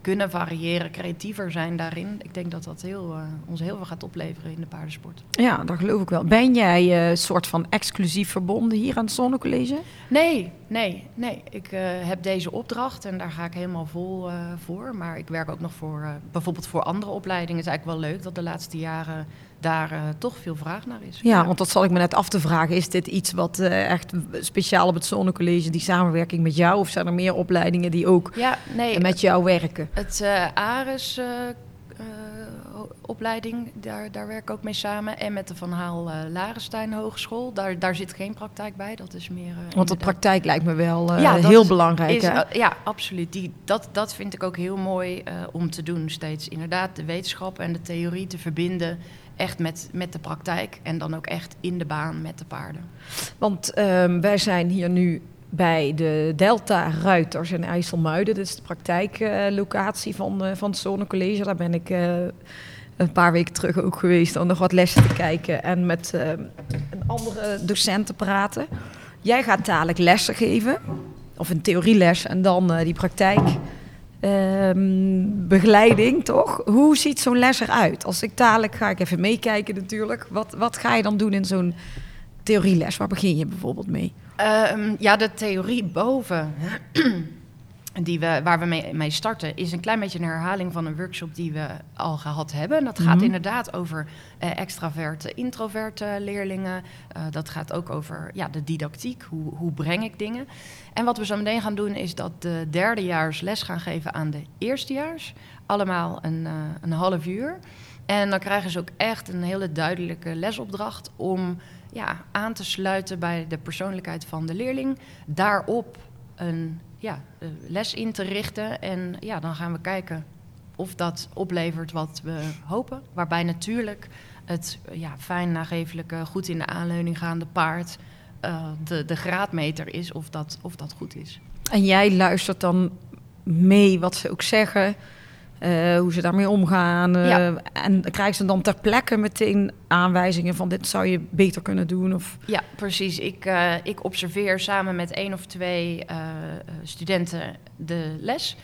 kunnen variëren, creatiever zijn daarin. Ik denk dat dat heel, uh, ons heel veel gaat opleveren in de paardensport. Ja, dat geloof ik wel. Ben jij een uh, soort van exclusief verbonden hier aan het Zonnecollege? Nee, nee, nee. Ik uh, heb deze opdracht en daar ga ik helemaal vol voor. Maar ik werk ook nog voor, bijvoorbeeld voor andere opleidingen. Het is eigenlijk wel leuk dat de laatste jaren daar uh, toch veel vraag naar is. Ja, ja, want dat zal ik me net af te vragen. Is dit iets wat uh, echt speciaal op het Zonnecollege, die samenwerking met jou? Of zijn er meer opleidingen die ook ja, nee, met jou werken? Het uh, ARES opleiding, daar, daar werk ik ook mee samen. En met de Van Haal Larenstein Hogeschool. Daar, daar zit geen praktijk bij. Dat is meer. want de praktijk lijkt me wel ja, heel is, belangrijk. Is, hè? ja, absoluut. Die, dat, dat vind ik ook heel mooi om te doen steeds. Inderdaad, de wetenschap en de theorie te verbinden echt met, met de praktijk en dan ook echt in de baan met de paarden. Want um, wij zijn hier nu bij de Delta Ruiters in IJsselmuiden. Dat is de praktijklocatie van, uh, van het Zonnecollege. Daar ben ik uh, een paar weken terug ook geweest om nog wat lessen te kijken en met een andere docent te praten. Jij gaat dadelijk lessen geven, of een theorieles en dan die praktijk. Um, begeleiding, toch? Hoe ziet zo'n les eruit? Als ik dadelijk ga ik even meekijken natuurlijk. Wat, wat ga je dan doen in zo'n theorieles? Waar begin je bijvoorbeeld mee? Um, ja, de theorie boven, die we, waar we mee, mee, starten, is een klein beetje een herhaling van een workshop die we al gehad hebben. Dat gaat Mhm. mm -hmm. inderdaad over uh, extraverte, introverte leerlingen. Uh, dat gaat ook over ja, de didactiek. Hoe, hoe breng ik dingen? En wat we zo meteen gaan doen, is dat de derdejaars les gaan geven aan de eerstejaars. Allemaal een, uh, een half uur. En dan krijgen ze ook echt een hele duidelijke lesopdracht om ja, aan te sluiten bij de persoonlijkheid van de leerling. Daarop een ja, les in te richten. En ja, dan gaan we kijken of dat oplevert wat we hopen. Waarbij natuurlijk het ja, fijn nagevelijke, goed in de aanleuning gaande paard... Uh, de, de graadmeter is of dat, of dat goed is. En jij luistert dan mee wat ze ook zeggen... eh, hoe ze daarmee omgaan. eh, Ja. En krijgen ze dan ter plekke meteen aanwijzingen van dit zou je beter kunnen doen? Of... Ja, precies. Ik, eh, ik observeer samen met één of twee studenten de les.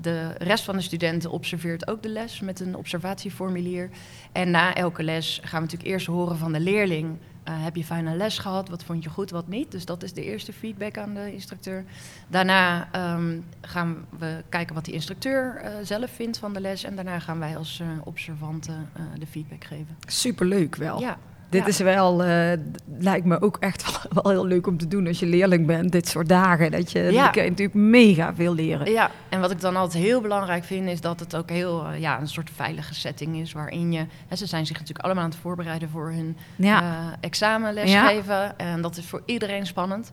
De rest van de studenten observeert ook de les met een observatieformulier. En na elke les gaan we natuurlijk eerst horen van de leerling. Eh, heb je fijne les gehad? Wat vond je goed, wat niet? Dus dat is de eerste feedback aan de instructeur. Daarna ehm, gaan we kijken wat die instructeur eh, zelf vindt van de les. En daarna gaan wij als eh, observanten de feedback geven. Superleuk wel. Ja, Dit Ja. is wel, d- lijkt me ook echt wel, wel heel leuk om te doen als je leerling bent. Dit soort dagen, dat je, Ja. dan kun je natuurlijk mega veel leren. Ja, en wat ik dan altijd heel belangrijk vind, is dat het ook heel eh, ja, een soort veilige setting is. Waarin je. Hè, ze zijn zich natuurlijk allemaal aan het voorbereiden voor hun Ja, eh, examenlesgeven. En dat is voor iedereen spannend.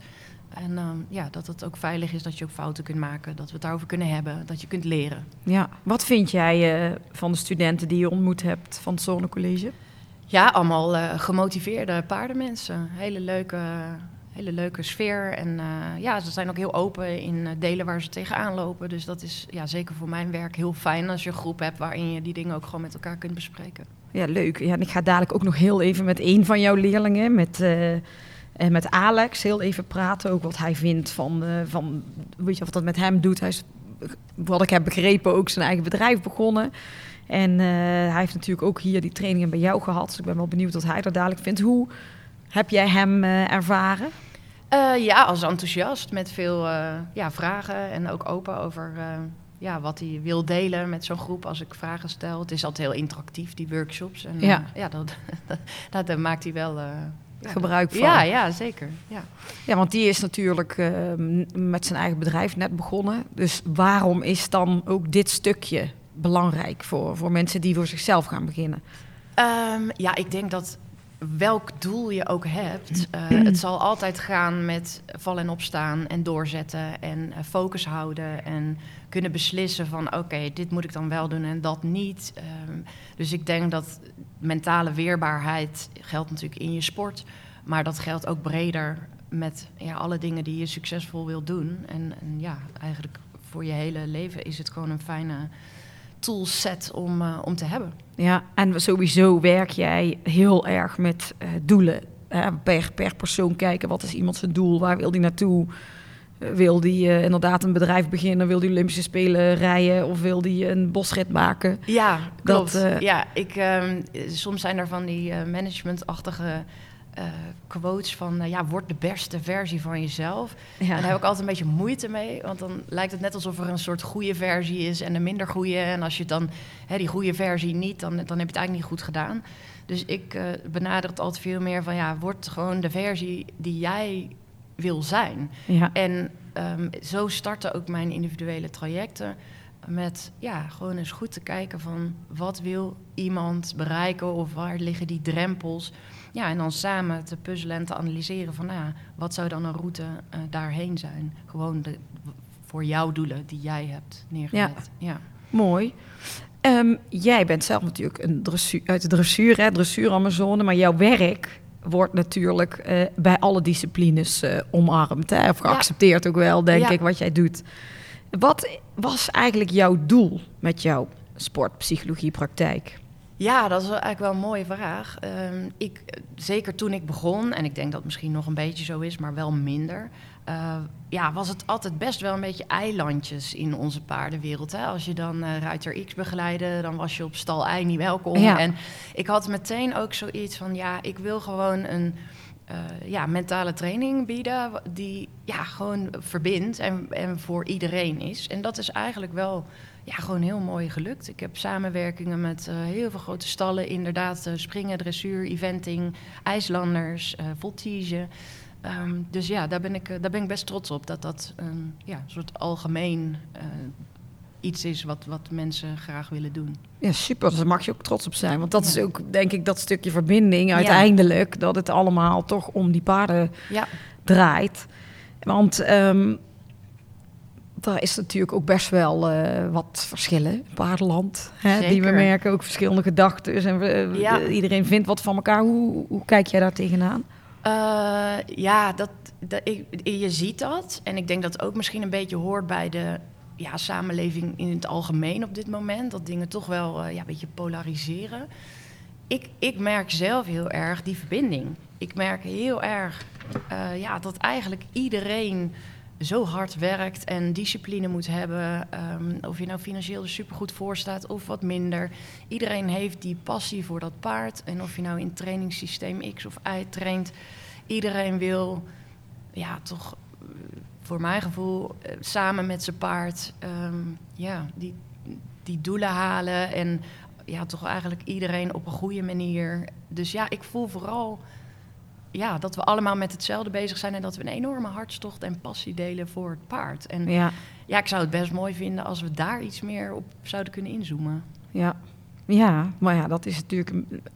En ehm, ja, dat het ook veilig is dat je ook fouten kunt maken. Dat we het daarover kunnen hebben. Dat je kunt leren. ja. Wat vind jij van de studenten die je ontmoet hebt van het Zonnecollege? Ja, allemaal eh, gemotiveerde paardenmensen. Hele leuke, hele leuke sfeer. En eh, ja, ze zijn ook heel open in eh, delen waar ze tegenaan lopen. Dus dat is ja, zeker voor mijn werk heel fijn als je een groep hebt waarin je die dingen ook gewoon met elkaar kunt bespreken. Ja, leuk. Ja, en ik ga dadelijk ook nog heel even met een van jouw leerlingen, met, en met Alex, heel even praten. Ook wat hij vindt van, van weet je, wat dat met hem doet. Hij is, wat ik heb begrepen, ook zijn eigen bedrijf begonnen. En eh, hij heeft natuurlijk ook hier die trainingen bij jou gehad. Dus ik ben wel benieuwd wat hij er dadelijk vindt. Hoe heb jij hem eh, ervaren? Eh, ja, als enthousiast met veel ja, vragen en ook open over ja, wat hij wil delen met zo'n groep als ik vragen stel. Het is altijd heel interactief, die workshops. En, Ja. ja dat, dat, daar maakt hij wel Gebruik van. Ja, ja, zeker. Ja. Ja, want die is natuurlijk met zijn eigen bedrijf net begonnen. Dus waarom is dan ook dit stukje belangrijk voor, voor mensen die voor zichzelf gaan beginnen? Ehm, ja, ik denk dat welk doel je ook hebt, eh, het zal altijd gaan met vallen en opstaan en doorzetten en eh, focus houden en kunnen beslissen van oké, dit moet ik dan wel doen en dat niet. Ehm, dus ik denk dat mentale weerbaarheid geldt natuurlijk in je sport, maar dat geldt ook breder met ja, alle dingen die je succesvol wil doen. En, en ja, eigenlijk voor je hele leven is het gewoon een fijne toolset om, eh, om te hebben. Ja, en sowieso werk jij heel erg met eh, doelen. hè, per, per persoon kijken, wat is iemand zijn doel? Waar wil die naartoe? Eh, Wil die eh, inderdaad een bedrijf beginnen? Wil die Olympische Spelen rijden? Of wil die een bosrit maken? Ja, Dat, klopt. eh, ja, ik, ehm, soms zijn er van die eh, managementachtige eh, quotes van... eh, ja, word de beste versie van jezelf. En daar heb ik altijd een beetje moeite mee. Want dan lijkt het net alsof er een soort goede versie is en een minder goede. En als je dan hè, die goede versie niet, dan, dan heb je het eigenlijk niet goed gedaan. Dus ik eh, benader het altijd veel meer van... ja, word gewoon de versie die jij wil zijn. ja. En ehm, zo starten ook mijn individuele trajecten. Met ja, gewoon eens goed te kijken van wat wil iemand bereiken of waar liggen die drempels. Ja, en dan samen te puzzelen en te analyseren van nou ja, wat zou dan een route eh, daarheen zijn. Gewoon de, voor jouw doelen die jij hebt neergezet. Ja. Mooi. Ehm, jij bent zelf natuurlijk een dressuur, uit de dressuur, hè, dressuur Amazone, maar jouw werk wordt natuurlijk eh, bij alle disciplines eh, omarmd. Hè, of geaccepteerd ook wel, denk Ja. ik, wat jij doet. Wat was eigenlijk jouw doel met jouw sportpsychologiepraktijk? Ja, dat is eigenlijk wel een mooie vraag. Ehm, ik, zeker toen ik begon, en ik denk dat het misschien nog een beetje zo is, maar wel minder. eh, ja, was het altijd best wel een beetje eilandjes in onze paardenwereld. Hè? Als je dan eh, Ruiter X begeleidde, dan was je op stal I niet welkom. Ja. En ik had meteen ook zoiets van, ja, ik wil gewoon een eh, ja, mentale training bieden die ja, gewoon verbindt en, en voor iedereen is. En dat is eigenlijk wel ja, gewoon heel mooi gelukt. Ik heb samenwerkingen met eh, heel veel grote stallen. Inderdaad, eh, springen, dressuur, eventing, ijslanders, eh voltige. Ehm, dus ja, daar ben, ik, daar ben ik best trots op. Dat dat een ja, een soort algemeen iets is wat, wat mensen graag willen doen. Ja, super. Dus daar mag je ook trots op zijn. Want dat Ja. is ook, denk ik, dat stukje verbinding uiteindelijk. Dat het allemaal toch om die paarden Ja, draait. Want ehm daar is natuurlijk ook best wel eh, wat verschillen paardenland. Hè, die we merken, ook verschillende gedachten. En we, Ja. eh, iedereen vindt wat van elkaar. Hoe, hoe kijk jij daar tegenaan? Eh, ja, dat, dat, ik, je ziet dat. En ik denk dat het ook misschien een beetje hoort bij de ja, samenleving in het algemeen op dit moment. Dat dingen toch wel ja, een beetje polariseren. Ik, ik merk zelf heel erg die verbinding. Ik merk heel erg ja, dat eigenlijk iedereen zo hard werkt en discipline moet hebben. Ehm, of je nou financieel er supergoed voor staat of wat minder. Iedereen heeft die passie voor dat paard. En of je nou in trainingssysteem X of Y traint. Iedereen wil ja, toch eh, voor mijn gevoel eh, samen met zijn paard ehm, ja, die, die doelen halen. En ja, toch eigenlijk iedereen op een goede manier. Dus ja, ik voel vooral ja, dat we allemaal met hetzelfde bezig zijn en dat we een enorme hartstocht en passie delen voor het paard. En ja. ja, ik zou het best mooi vinden als we daar iets meer op zouden kunnen inzoomen. Ja, ja, maar ja, dat is natuurlijk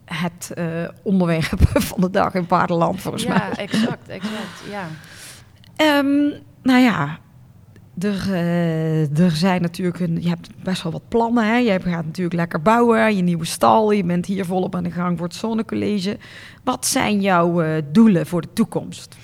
het uh, onderwerp van de dag in paardenland volgens mij. Ja, exact, exact, ja. Um, nou ja, er, uh, er zijn natuurlijk een, je hebt best wel wat plannen. Hè? Je gaat natuurlijk lekker bouwen, je nieuwe stal. Je bent hier volop aan de gang voor het zonnecollege. Wat zijn jouw uh, doelen voor de toekomst?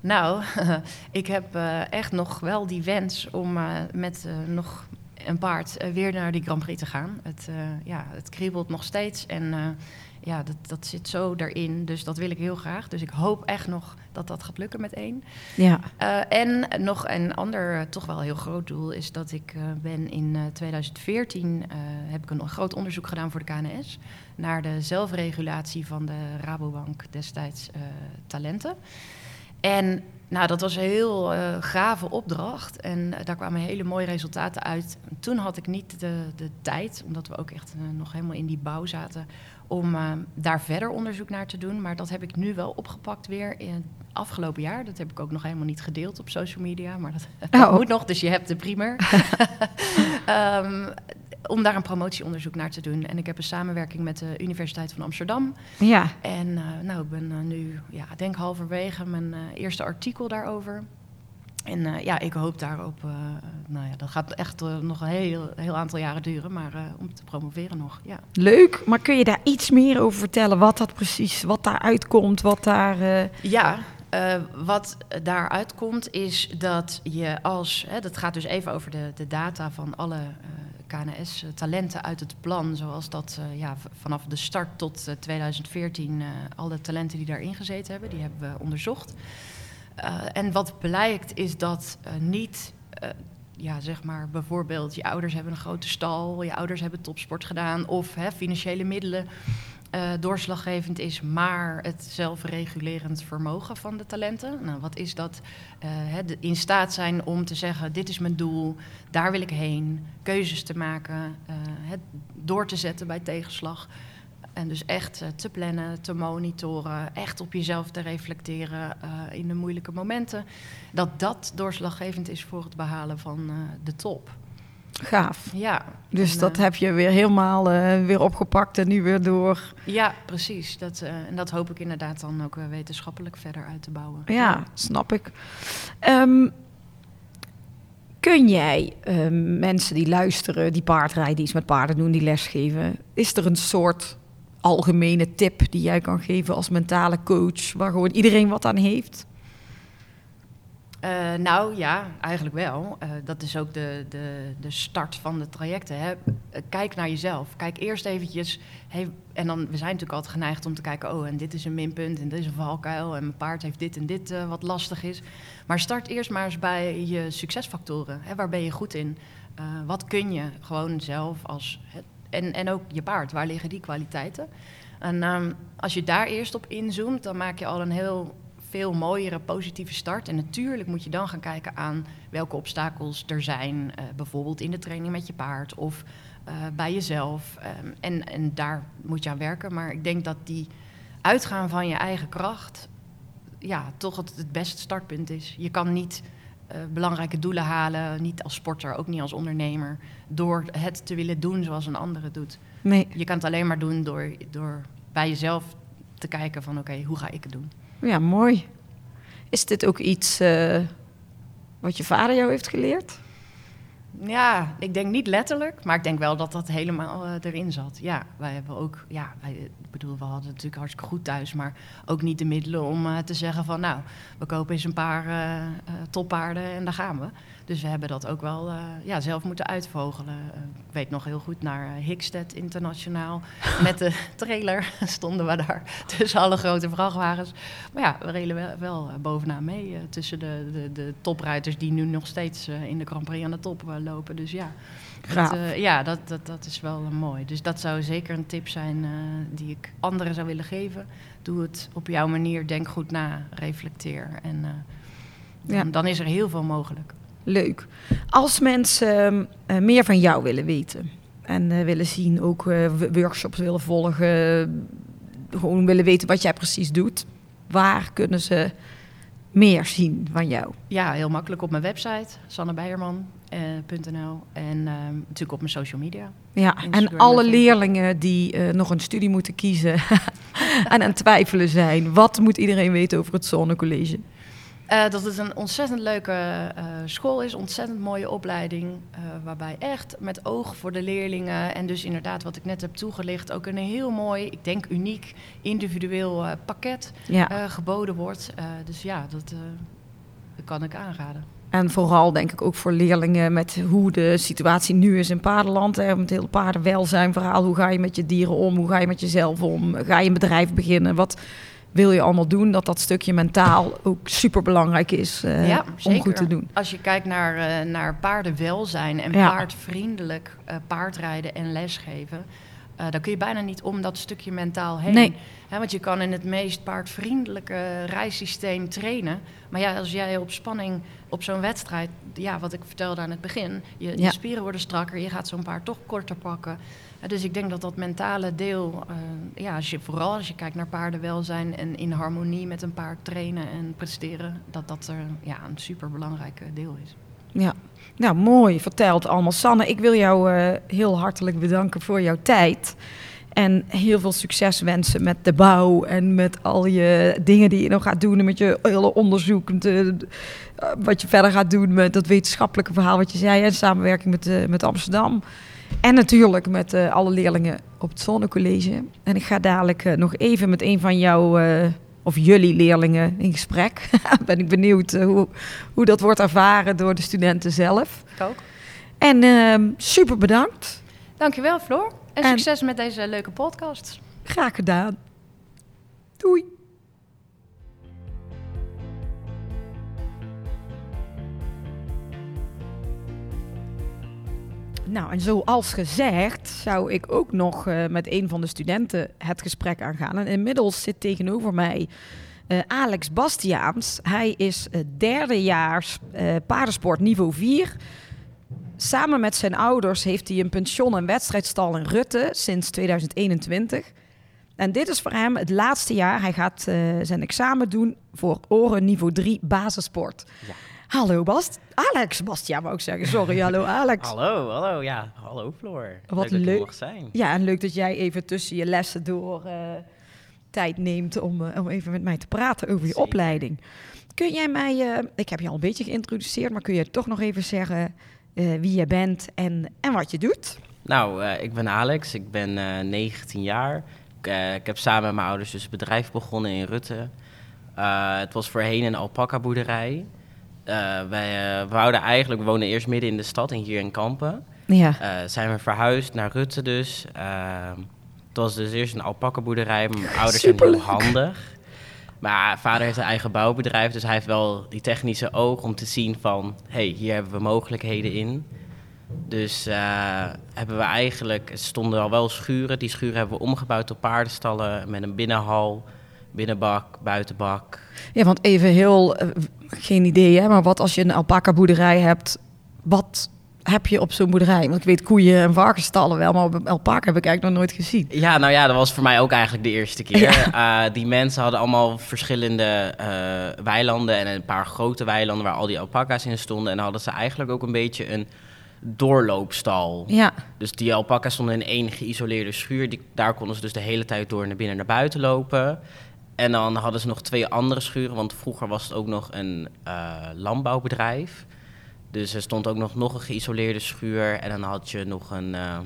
Nou, ik heb uh, echt nog wel die wens om met nog een paard weer naar die Grand Prix te gaan. Het, ja, het kriebelt nog steeds en ja, dat, dat zit zo erin. Dus dat wil ik heel graag. Dus ik hoop echt nog dat dat gaat lukken met één. Ja. Uh, en nog een ander, uh, toch wel heel groot doel, is dat ik uh, ben in 2014 heb ik een groot onderzoek gedaan voor de KNS naar de zelfregulatie van de Rabobank destijds talenten. En nou, dat was een heel gave opdracht en daar kwamen hele mooie resultaten uit. Toen had ik niet de, de tijd, omdat we ook echt nog helemaal in die bouw zaten, om uh, daar verder onderzoek naar te doen. Maar dat heb ik nu wel opgepakt weer in afgelopen jaar. Dat heb ik ook nog helemaal niet gedeeld op social media, maar dat, oh. moet nog, dus je hebt de primer. um, om daar een promotieonderzoek naar te doen. En ik heb een samenwerking met de Universiteit van Amsterdam. Ja. En uh, nou, ik ben uh, nu, ja, denk halverwege mijn eerste artikel daarover. En ja, ik hoop daarop, nou ja, dat gaat echt nog een heel, heel aantal jaren duren, maar om te promoveren nog, ja. Leuk, maar kun je daar iets meer over vertellen, wat dat precies, wat daar uitkomt, wat daar... Ja, wat daar uitkomt is dat je als, hè, dat gaat dus even over de, de data van alle KNS-talenten uit het plan, zoals dat ja, vanaf de start tot 2014, alle talenten die daarin gezeten hebben, die hebben we onderzocht. En wat blijkt is dat niet, ja, zeg maar bijvoorbeeld je ouders hebben een grote stal, je ouders hebben topsport gedaan of hè, financiële middelen doorslaggevend is, maar het zelfregulerend vermogen van de talenten. Nou, wat is dat? Het in staat zijn om te zeggen: dit is mijn doel, daar wil ik heen, keuzes te maken, het door te zetten bij tegenslag. En dus echt uh, te plannen, te monitoren, echt op jezelf te reflecteren uh, in de moeilijke momenten. Dat dat doorslaggevend is voor het behalen van uh, de top. Gaaf. Ja. Dus en, dat heb je weer helemaal weer opgepakt en nu weer door. Ja, precies. Dat, en dat hoop ik inderdaad dan ook wetenschappelijk verder uit te bouwen. Ja, ja. snap ik. Um, kun jij um, mensen die luisteren, die paardrijden, die iets met paarden doen, die lesgeven, is er een soort algemene tip die jij kan geven als mentale coach, waar gewoon iedereen wat aan heeft? Uh, nou ja, eigenlijk wel. Uh, dat is ook de, de, de start van de trajecten. Hè. Kijk naar jezelf. Kijk eerst eventjes. En dan, we zijn natuurlijk altijd geneigd om te kijken. Oh, en dit is een minpunt en dit is een valkuil. En mijn paard heeft dit en dit wat lastig is. Maar start eerst maar eens bij je succesfactoren. Hè. Waar ben je goed in? wat kun je gewoon zelf als en, en ook je paard, waar liggen die kwaliteiten? En um, als je daar eerst op inzoomt, dan maak je al een heel veel mooiere positieve start. En natuurlijk moet je dan gaan kijken aan welke obstakels er zijn, uh, bijvoorbeeld in de training met je paard of uh, bij jezelf. Um, en, en daar moet je aan werken. Maar ik denk dat die uitgaan van je eigen kracht, ja, toch het, het beste startpunt is. Je kan niet uh, belangrijke doelen halen, niet als sporter, ook niet als ondernemer, door het te willen doen zoals een andere doet. Nee. Je kan het alleen maar doen door, door bij jezelf te kijken van oké, okay, hoe ga ik het doen? Ja, mooi. Is dit ook iets uh, wat je vader jou heeft geleerd? Ja, ik denk niet letterlijk, maar ik denk wel dat dat helemaal uh, erin zat. Ja, wij hebben ook, ja, wij, ik bedoel, we hadden natuurlijk hartstikke goed thuis, maar ook niet de middelen om uh, te zeggen van, nou, we kopen eens een paar toppaarden en daar gaan we. Dus we hebben dat ook wel eh, ja, zelf moeten uitvogelen. Eh, ik weet nog heel goed naar uh, Hickstead Internationaal. Met de trailer stonden we daar tussen alle grote vrachtwagens. Maar ja, we reden wel, wel bovenaan mee tussen de, de, de topruiters die nu nog steeds in de Grand Prix aan de top lopen. Dus ja, dat, ja dat, dat, dat is wel mooi. Dus dat zou zeker een tip zijn die ik anderen zou willen geven. Doe het op jouw manier, denk goed na, reflecteer. En dan, ja. dan is er heel veel mogelijk leuk. Als mensen uh, meer van jou willen weten en uh, willen zien, ook uh, workshops willen volgen, gewoon willen weten wat jij precies doet, waar kunnen ze meer zien van jou? Ja, heel makkelijk op mijn website, sannebeierman.nl en natuurlijk op mijn social media. Ja, en alle leerlingen die nog een studie moeten kiezen en aan twijfelen zijn, wat moet iedereen weten over het Zonnecollege? Uh, dat het een ontzettend leuke uh, school is, ontzettend mooie opleiding. Uh, waarbij echt met oog voor de leerlingen en dus inderdaad wat ik net heb toegelicht, ook een heel mooi, ik denk uniek, individueel pakket ja. geboden wordt. dus ja, dat, dat, kan ik aanraden. En vooral denk ik ook voor leerlingen met hoe de situatie nu is in paardenland. Hè, met het hele paardenwelzijn verhaal. Hoe ga je met je dieren om? Hoe ga je met jezelf om? Ga je een bedrijf beginnen? Wat wil je allemaal doen, dat dat stukje mentaal ook super belangrijk is uh, om goed te doen. Als je kijkt naar, uh, naar paardenwelzijn en paardvriendelijk uh, paardrijden en lesgeven, dan kun je bijna niet om dat stukje mentaal heen. Nee. want je kan in het meest paardvriendelijke rijsysteem trainen. Maar ja, als jij op spanning op zo'n wedstrijd, ja, wat ik vertelde aan het begin, je, je spieren worden strakker, je gaat zo'n paard toch korter pakken dus ik denk dat dat mentale deel, uh, ja, vooral als je kijkt naar paardenwelzijn en in harmonie met een paard trainen en presteren, dat dat er ja, een superbelangrijk deel is. Ja, nou mooi verteld allemaal. Sanne, ik wil jou uh, heel hartelijk bedanken voor jouw tijd. En heel veel succes wensen met de bouw en met al je dingen die je nog gaat doen. En met je hele onderzoek. wat je verder gaat doen met dat wetenschappelijke verhaal wat je zei. En samenwerking met, met Amsterdam. En natuurlijk met uh, alle leerlingen op het Zonnecollege. En ik ga dadelijk uh, nog even met een van jouw, uh, of jullie leerlingen in gesprek. ben ik benieuwd hoe, hoe dat wordt ervaren door de studenten zelf. Ik ook. En ehm, super bedankt. Dankjewel Floor. En, en succes met deze leuke podcast. Graag gedaan. Doei. Nou, en zoals gezegd zou ik ook nog uh, met een van de studenten het gesprek aangaan. En inmiddels zit tegenover mij uh, Alex Bastiaans. Hij is uh, derdejaars paardensport niveau 4. Samen met zijn ouders heeft hij een pension- en wedstrijdstal in Rutte sinds 2021. En dit is voor hem het laatste jaar. Hij gaat zijn examen doen voor oren niveau 3 basissport. Ja. Hallo Bast. Alex, Bastiaan wou ik zeggen. Sorry, hallo Alex. hallo, hallo. Ja, hallo Floor. Wat leuk, leuk zijn. Ja, en leuk dat jij even tussen je lessen door uh, tijd neemt om, uh, om even met mij te praten over je opleiding. Kun jij mij, uh, ik heb je al een beetje geïntroduceerd, maar kun je toch nog even zeggen wie je bent en, en wat je doet? Nou, ik ben Alex, ik ben 19 jaar. Ik, ik, heb samen met mijn ouders dus een bedrijf begonnen in Rutte. het was voorheen een alpaca boerderij. Uh, wij uh, wouden eigenlijk, we wonen eerst midden in de stad en hier in Kampen. Ja. Uh, zijn we verhuisd naar Rutte dus. het was dus eerst een alpakkenboerderij. Mijn ouders zijn heel handig. Maar vader heeft een eigen bouwbedrijf, dus hij heeft wel die technische oog om te zien van... hey, hier hebben we mogelijkheden in. Dus hebben we eigenlijk, er stonden al wel schuren. Die schuren hebben we omgebouwd tot paardenstallen met een binnenhal, binnenbak, buitenbak. Ja, want even heel geen idee, hè, maar wat als je een alpaca boerderij hebt, wat heb je op zo'n boerderij? Want ik weet koeien en varkensstallen wel, maar alpaca heb ik eigenlijk nog nooit gezien. Ja, nou ja, dat was voor mij ook eigenlijk de eerste keer. Eh, die mensen hadden allemaal verschillende uh, weilanden en een paar grote weilanden waar al die alpaca's in stonden. En dan hadden ze eigenlijk ook een beetje een doorloopstal. Ja. Dus die alpaca's stonden in één geïsoleerde schuur. Die, daar konden ze dus de hele tijd door naar binnen en naar buiten lopen. En dan hadden ze nog twee andere schuren, want vroeger was het ook nog een uh, landbouwbedrijf. Dus er stond ook nog, nog een geïsoleerde schuur. En dan had je nog een, uh,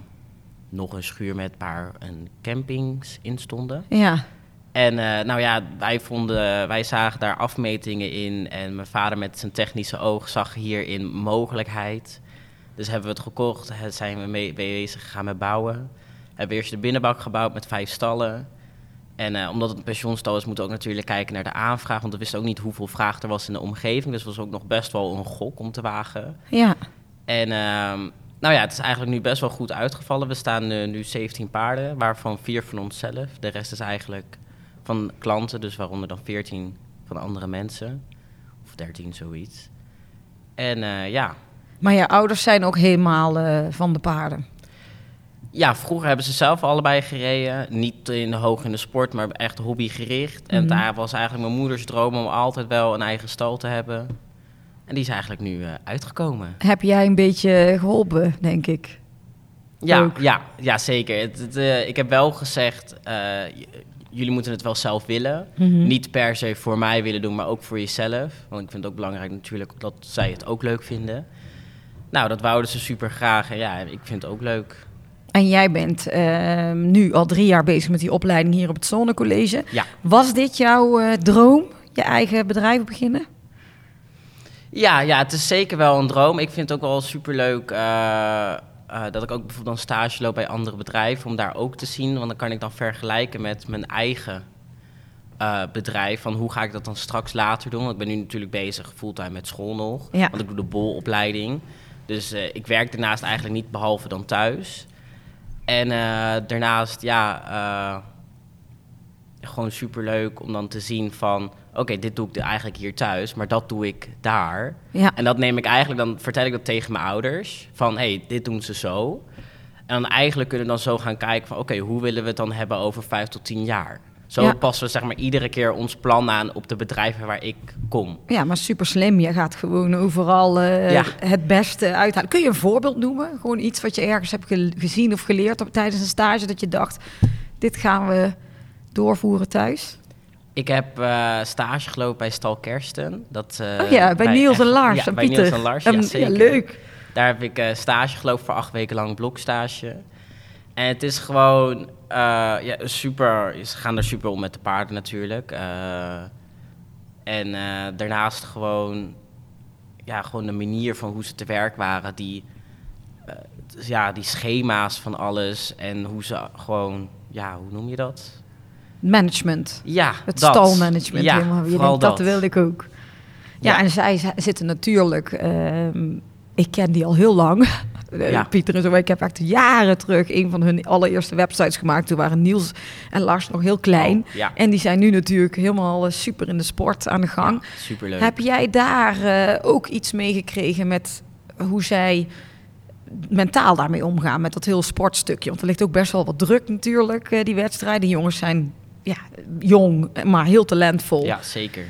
nog een schuur met een paar een campings in stonden. Ja. En eh, nou ja, wij, vonden, wij zagen daar afmetingen in. En mijn vader met zijn technische oog zag hierin mogelijkheid. Dus hebben we het gekocht, eh, zijn we mee bezig gegaan met bouwen. Hebben eerst de binnenbak gebouwd met vijf stallen. En eh, omdat het een pensioenstal is, moeten we ook natuurlijk kijken naar de aanvraag. Want we wisten ook niet hoeveel vraag er was in de omgeving. Dus het was ook nog best wel een gok om te wagen. Ja. En ehm, nou ja, het is eigenlijk nu best wel goed uitgevallen. We staan eh, nu 17 paarden, waarvan vier van onszelf. De rest is eigenlijk van klanten, dus waaronder dan 14 van andere mensen. Of 13, zoiets. En eh, ja. Maar je ouders zijn ook helemaal van de paarden. Ja, vroeger hebben ze zelf allebei gereden. Niet in de hoog in de sport, maar echt hobbygericht. En Mhm. daar was eigenlijk mijn moeders droom om altijd wel een eigen stal te hebben. En die is eigenlijk nu eh, uitgekomen. Heb jij een beetje geholpen, denk ik? Ja, Ook. ja, ja zeker. Het, het, eh, ik heb wel gezegd, eh, jullie moeten het wel zelf willen. Mhm. Niet per se voor mij willen doen, maar ook voor jezelf. Want ik vind het ook belangrijk natuurlijk dat zij het ook leuk vinden. Nou, dat wouden ze super graag. En ja, ik vind het ook leuk. En jij bent ehm, nu al drie jaar bezig met die opleiding hier op het Zonnecollege. Ja. Was dit jouw eh, droom, je eigen bedrijf beginnen? Ja, ja, het is zeker wel een droom. Ik vind het ook wel superleuk eh, dat ik ook bijvoorbeeld dan stage loop bij andere bedrijven. Om daar ook te zien. Want dan kan ik dan vergelijken met mijn eigen bedrijf. Van hoe ga ik dat dan straks later doen? Want ik ben nu natuurlijk bezig fulltime met school nog. Ja. Want ik doe de bolopleiding. Dus ik werk daarnaast eigenlijk niet behalve dan thuis. En eh, daarnaast, ja, eh, gewoon superleuk om dan te zien van... Oké, dit doe ik eigenlijk hier thuis, maar dat doe ik daar. Ja. En dat neem ik eigenlijk, dan vertel ik dat tegen mijn ouders. Van, hé, hey, dit doen ze zo. En dan eigenlijk kunnen we dan zo gaan kijken van... Oké, hoe willen we het dan hebben over vijf tot tien jaar? Zo Ja. passen we zeg maar iedere keer ons plan aan op de bedrijven waar ik kom. Ja, maar super slim. Je gaat gewoon overal eh, Ja. het beste uithalen. Kun je een voorbeeld noemen? Gewoon iets wat je ergens hebt ge- gezien of geleerd op, tijdens een stage. Dat je dacht, dit gaan we doorvoeren thuis. Ik heb eh, stage gelopen bij Stal Kersten. Dat, eh, oh ja, bij Niels en Lars ja, en bij. Niels en Lars, ja, zeker. leuk. Daar heb ik stage gelopen voor acht weken lang blokstage. En het is gewoon ja, super. Ze gaan er super om met de paarden natuurlijk. Eh, en eh, daarnaast gewoon, ja, gewoon de manier van hoe ze te werk waren. Die, eh, ja, die schema's van alles. En hoe ze gewoon, ja, hoe noem je dat? Management. Ja, Het dat. stalmanagement Ja, helemaal. Je denkt, dat. wil ik ook. Ja, Ja. en zij zitten natuurlijk... ehm, ik ken die al heel lang. Eh, Ja. Pieter en zo. Ik heb echt jaren terug een van hun allereerste websites gemaakt. Toen waren Niels en Lars nog heel klein. Oh, ja, En die zijn nu natuurlijk helemaal eh, super in de sport aan de gang. super leuk. Heb jij daar eh, ook iets mee gekregen met hoe zij mentaal daarmee omgaan met dat heel sportstukje? Want er ligt ook best wel wat druk natuurlijk, die wedstrijden. Die jongens zijn ja, jong, maar heel talentvol. Ja, zeker.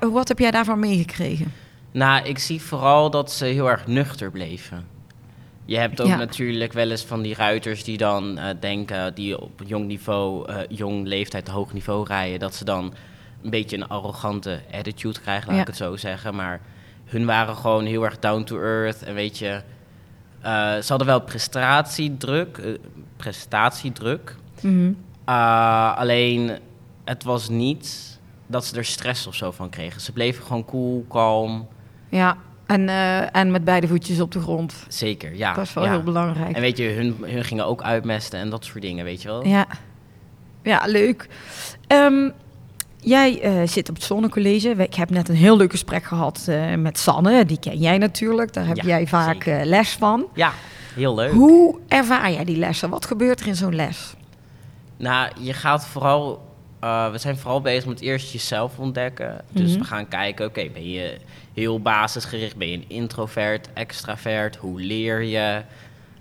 Wat heb jij daarvan meegekregen? Nou, ik zie vooral dat ze heel erg nuchter bleven. Je hebt ook Ja. natuurlijk wel eens van die ruiters die dan eh, denken, die op jong niveau, eh, jong leeftijd, hoog niveau rijden, dat ze dan een beetje een arrogante attitude krijgen, laat Ja. ik het zo zeggen. Maar hun waren gewoon heel erg down to earth en weet je, eh, ze hadden wel prestatiedruk, prestatiedruk. Mhm. Uh, alleen, het was niet dat ze er stress of zo van kregen. Ze bleven gewoon cool, kalm. Ja, en, eh, en met beide voetjes op de grond. Zeker, ja. dat is wel ja. heel belangrijk. En weet je, hun, hun gingen ook uitmesten en dat soort dingen, weet je wel? Ja, ja leuk. Ehm, jij eh, zit op het Zonnecollege. Ik heb net een heel leuk gesprek gehad eh, met Sanne. Die ken jij natuurlijk. Daar heb Ja, jij vaak les van. Ja, heel leuk. Hoe ervaar jij die lessen? Wat gebeurt er in zo'n les? Nou, je gaat vooral... eh, we zijn vooral bezig met eerst jezelf ontdekken. Dus Mhm. we gaan kijken, oké, ben je heel basisgericht? Ben je een introvert, extravert? Hoe leer je?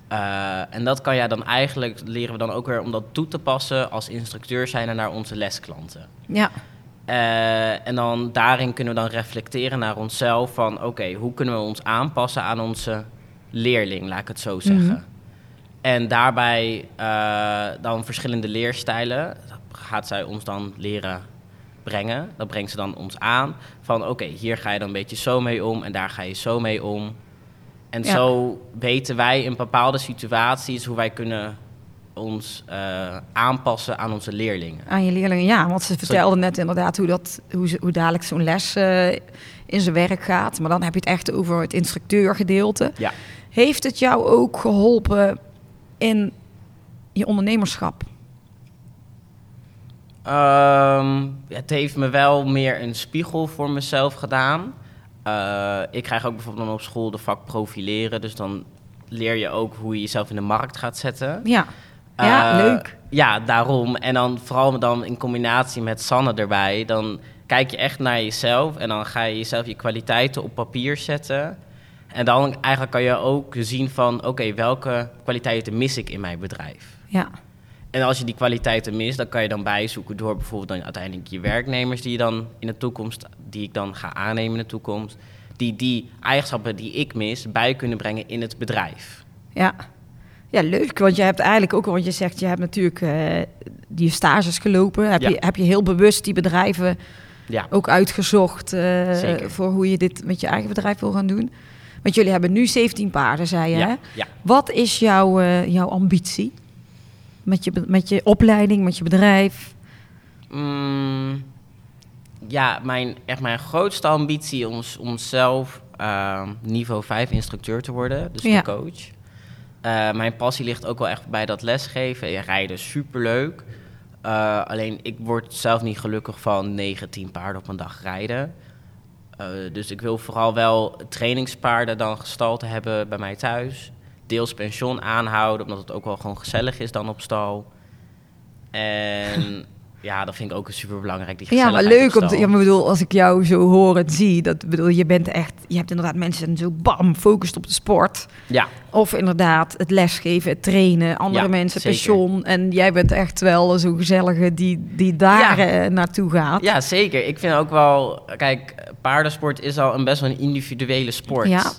Eh, en dat kan jij dan eigenlijk, leren we dan ook weer om dat toe te passen als instructeur zijn naar onze lesklanten. Ja, Eh, en dan daarin kunnen we dan reflecteren naar onszelf van oké, hoe kunnen we ons aanpassen aan onze leerling, laat ik het zo zeggen. Mhm. En daarbij dan verschillende leerstijlen gaat zij ons dan leren brengen. Dat brengt ze dan ons aan van oké, hier ga je dan een beetje zo mee om en daar ga je zo mee om. En Ja. zo weten wij in bepaalde situaties hoe wij kunnen ons eh, aanpassen aan onze leerlingen. Aan je leerlingen, ja. Want ze vertelden net inderdaad hoe, dat, hoe, ze, hoe dadelijk zo'n les eh, in zijn werk gaat. Maar dan heb je het echt over het instructeurgedeelte. Ja. Heeft het jou ook geholpen in je ondernemerschap? Ehm, het heeft me wel meer een spiegel voor mezelf gedaan. Eh, ik krijg ook bijvoorbeeld dan op school de vak profileren. Dus dan leer je ook hoe je jezelf in de markt gaat zetten. Ja, ja Eh, leuk. Ja, daarom. En dan vooral dan in combinatie met Sanne erbij. Dan kijk je echt naar jezelf. En dan ga je jezelf je kwaliteiten op papier zetten. En dan eigenlijk kan je ook zien van... oké, welke kwaliteiten mis ik in mijn bedrijf? Ja, En als je die kwaliteiten mist, dan kan je dan bijzoeken door bijvoorbeeld dan uiteindelijk je werknemers die je dan in de toekomst, die ik dan ga aannemen in de toekomst, die die eigenschappen die ik mis bij kunnen brengen in het bedrijf. ja. Ja, leuk. Want je hebt eigenlijk ook, want je zegt, je hebt natuurlijk eh, die stages gelopen. Heb, Ja. je, heb je heel bewust die bedrijven Ja, ook uitgezocht eh, voor hoe je dit met je eigen bedrijf wil gaan doen? Want jullie hebben nu 17 paarden, zei je. Hè? ja, ja. Wat is jouw, eh, jouw ambitie? Met je, met je opleiding, met je bedrijf? Mm, ja, mijn, echt mijn grootste ambitie om, om zelf ehm, niveau 5 instructeur te worden, dus Ja. de coach. Eh, mijn passie ligt ook wel echt bij dat lesgeven. Ja, rijden is superleuk. Eh, alleen ik word zelf niet gelukkig van 9, 10 paarden op een dag rijden. Eh, dus ik wil vooral wel trainingspaarden dan gestald hebben bij mij thuis. Deels pension aanhouden, omdat het ook wel gewoon gezellig is dan op stal. En ja, dat vind ik ook super belangrijk. Die Ja, maar leuk op om te, ja, maar bedoel, als ik jou zo hoor en zie, dat bedoel, je bent echt, je hebt inderdaad mensen zo bam, focust op de sport. Ja, Of inderdaad het lesgeven, het trainen, andere Ja, mensen, zeker. pensioen. En jij bent echt wel zo'n gezellige die, die daar Ja. eh, naartoe gaat. ja, zeker. Ik vind ook wel... Kijk, paardensport is al een best wel een individuele sport. Ja.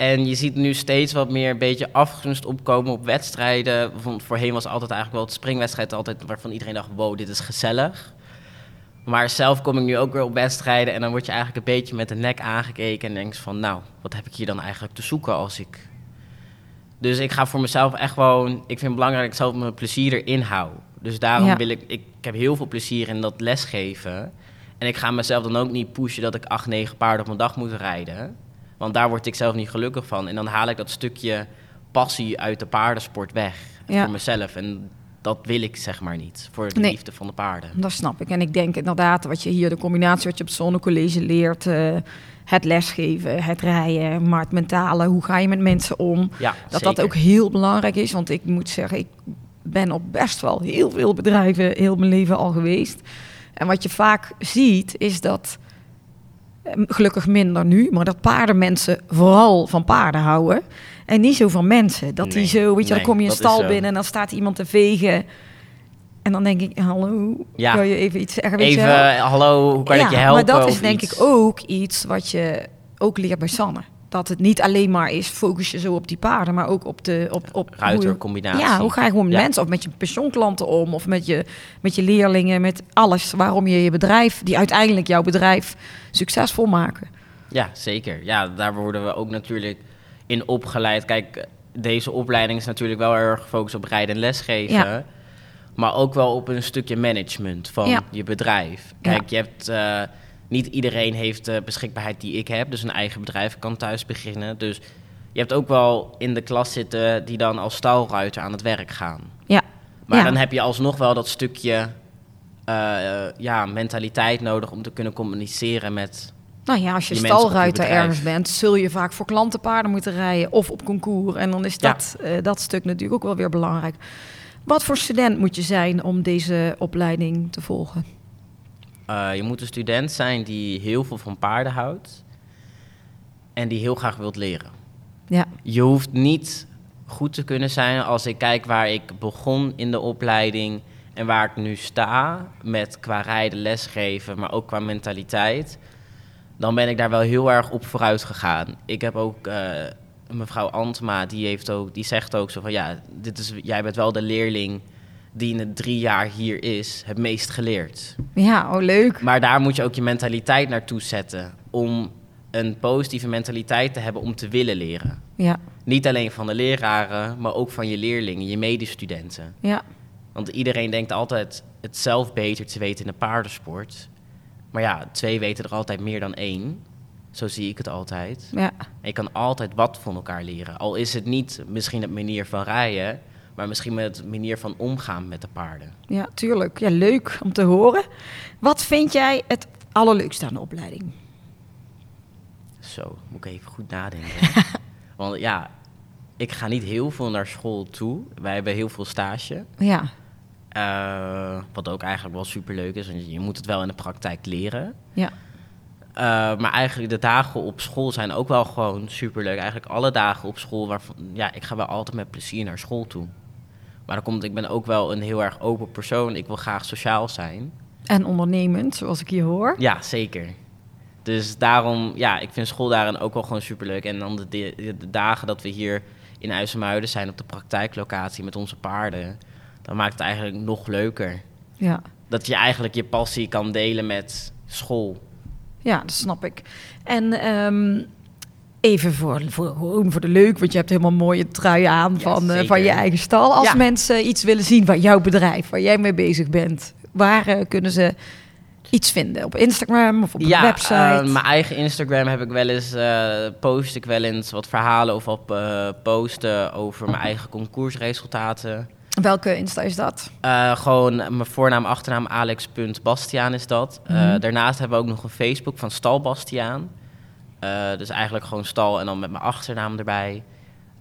En je ziet nu steeds wat meer een beetje afgunst opkomen op wedstrijden. Voorheen was altijd eigenlijk wel het springwedstrijd altijd waarvan iedereen dacht, wow, dit is gezellig. Maar zelf kom ik nu ook weer op wedstrijden en dan word je eigenlijk een beetje met de nek aangekeken en denk je van, nou, wat heb ik hier dan eigenlijk te zoeken als ik... Dus ik ga voor mezelf echt gewoon, ik vind het belangrijk dat ik zelf mijn plezier erin hou. Dus daarom Ja. wil ik, ik, ik heb heel veel plezier in dat lesgeven. En ik ga mezelf dan ook niet pushen dat ik acht, negen paarden op een dag moet rijden. Want daar word ik zelf niet gelukkig van. En dan haal ik dat stukje passie uit de paardensport weg Ja. voor mezelf. En dat wil ik zeg maar niet, voor de Nee. liefde van de paarden. Dat snap ik. En ik denk inderdaad wat je hier, de combinatie wat je op het zonnecollege leert, eh, het lesgeven, het rijden, maar het mentale, hoe ga je met mensen om, Ja, dat zeker. dat ook heel belangrijk is. Want ik moet zeggen, ik ben op best wel heel veel bedrijven heel mijn leven al geweest. En wat je vaak ziet, is dat, gelukkig minder nu, maar dat paardenmensen vooral van paarden houden. En niet zo van mensen. Dat die zo, weet je, dan kom je een stal zo. binnen en dan staat iemand te vegen. En dan denk ik, hallo, Ja. kan je even iets zeggen? Even, eh, hallo, hoe kan ja, ik je helpen? Maar dat is denk iets? ik ook iets wat je ook leert bij Sanne. Dat het niet alleen maar is, focus je zo op die paarden, maar ook op de... Op, op Ruitercombinatie. ja, hoe ga je gewoon met Ja. mensen of met je pensioenklanten om, of met je, met je leerlingen, met alles waarom je je bedrijf, die uiteindelijk jouw bedrijf succesvol maken. Ja, zeker. Ja, daar worden we ook natuurlijk in opgeleid. Kijk, deze opleiding is natuurlijk wel erg gefocust op rijden en lesgeven. Ja. Maar ook wel op een stukje management van Ja. je bedrijf. Kijk, je hebt... eh, niet iedereen heeft de beschikbaarheid die ik heb. Dus een eigen bedrijf kan thuis beginnen. Dus je hebt ook wel in de klas zitten die dan als stalruiter aan het werk gaan. Ja, Maar Ja. dan heb je alsnog wel dat stukje eh, ja, mentaliteit nodig om te kunnen communiceren met nou ja, als je stalruiter ergens bent, zul je vaak voor klantenpaarden moeten rijden of op concours. En dan is Ja. dat, eh, dat stuk natuurlijk ook wel weer belangrijk. Wat voor student moet je zijn om deze opleiding te volgen? Eh, je moet een student zijn die heel veel van paarden houdt en die heel graag wilt leren. Ja, Je hoeft niet goed te kunnen zijn als ik kijk waar ik begon in de opleiding en waar ik nu sta met qua rijden, lesgeven, maar ook qua mentaliteit. Dan ben ik daar wel heel erg op vooruit gegaan. Ik heb ook eh, mevrouw Antma, die, heeft ook, die zegt ook zo van ja, dit is, jij bent wel de leerling die in de drie jaar hier is, het meest geleerd. ja oh leuk. Maar daar moet je ook je mentaliteit naartoe zetten. Om een positieve mentaliteit te hebben om te willen leren. Ja, Niet alleen van de leraren, maar ook van je leerlingen, je medestudenten. Ja, Want iedereen denkt altijd het zelf beter te weten in de paardensport. Maar ja, twee weten er altijd meer dan één. Zo zie ik het altijd. ja. En je kan altijd wat van elkaar leren. Al is het niet misschien het manier van rijden, maar misschien met manier van omgaan met de paarden. Ja, tuurlijk. Ja, leuk om te horen. Wat vind jij het allerleukste aan de opleiding? Zo, moet ik even goed nadenken. Want ja, ik ga niet heel veel naar school toe. Wij hebben heel veel stage. Ja, Eh, wat ook eigenlijk wel superleuk is, want je moet het wel in de praktijk leren. ja, Eh, maar eigenlijk de dagen op school zijn ook wel gewoon superleuk. Eigenlijk alle dagen op school, waarvan, ja, ik ga wel altijd met plezier naar school toe. Maar dan komt, ik ben ook wel een heel erg open persoon. Ik wil graag sociaal zijn. en ondernemend, zoals ik hier hoor. Ja, zeker. Dus daarom, ja, ik vind school daarin ook wel gewoon superleuk. En dan de, de, de dagen dat we hier in IJsselmuiden zijn op de praktijklocatie met onze paarden, dan maakt het eigenlijk nog leuker. Ja, Dat je eigenlijk je passie kan delen met school. ja dat snap ik. En ehm, even voor, voor, voor de leuk, want je hebt helemaal mooie trui aan Ja, van, eh, van je eigen stal. Als Ja. mensen iets willen zien van jouw bedrijf, waar jij mee bezig bent, waar eh, kunnen ze iets vinden? Op Instagram of op ja, website? eh, mijn eigen Instagram heb ik wel eens, post ik wel eens wat verhalen of op posten over mijn eigen concours-resultaten. Welke Insta is dat? Gewoon mijn voornaam, achternaam alex.bastiaan is dat. Mhm. Daarnaast hebben we ook nog een Facebook van Stal Bastiaan. Eh, dus eigenlijk gewoon stal en dan met mijn achternaam erbij.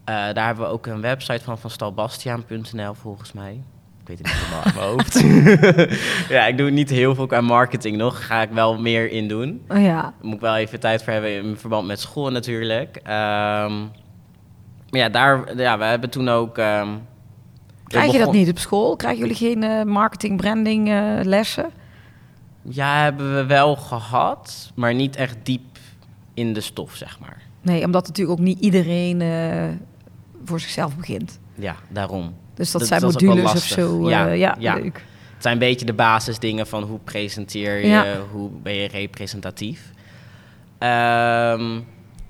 Eh, daar hebben we ook een website van, van stalbastiaan.nl volgens mij. Ik weet het niet helemaal uit mijn hoofd. ja, ik doe niet heel veel qua marketing nog. Ga ik wel meer in doen. Oh ja, moet ik wel even tijd voor hebben in verband met school natuurlijk. Ehm, maar ja, daar, ja, we hebben toen ook... ehm, krijg je dat niet op school? Krijgen jullie geen eh, marketing, branding lessen? Ja, hebben we wel gehad, maar niet echt diep in de stof, zeg maar. Nee, omdat natuurlijk ook niet iedereen eh, voor zichzelf begint. Ja, daarom. Dus dat, Dat- zijn dat modules of zo. eh, Ja, ja, ja. leuk. Het zijn een beetje de basisdingen van hoe presenteer je, Ja. hoe ben je representatief. Ehm,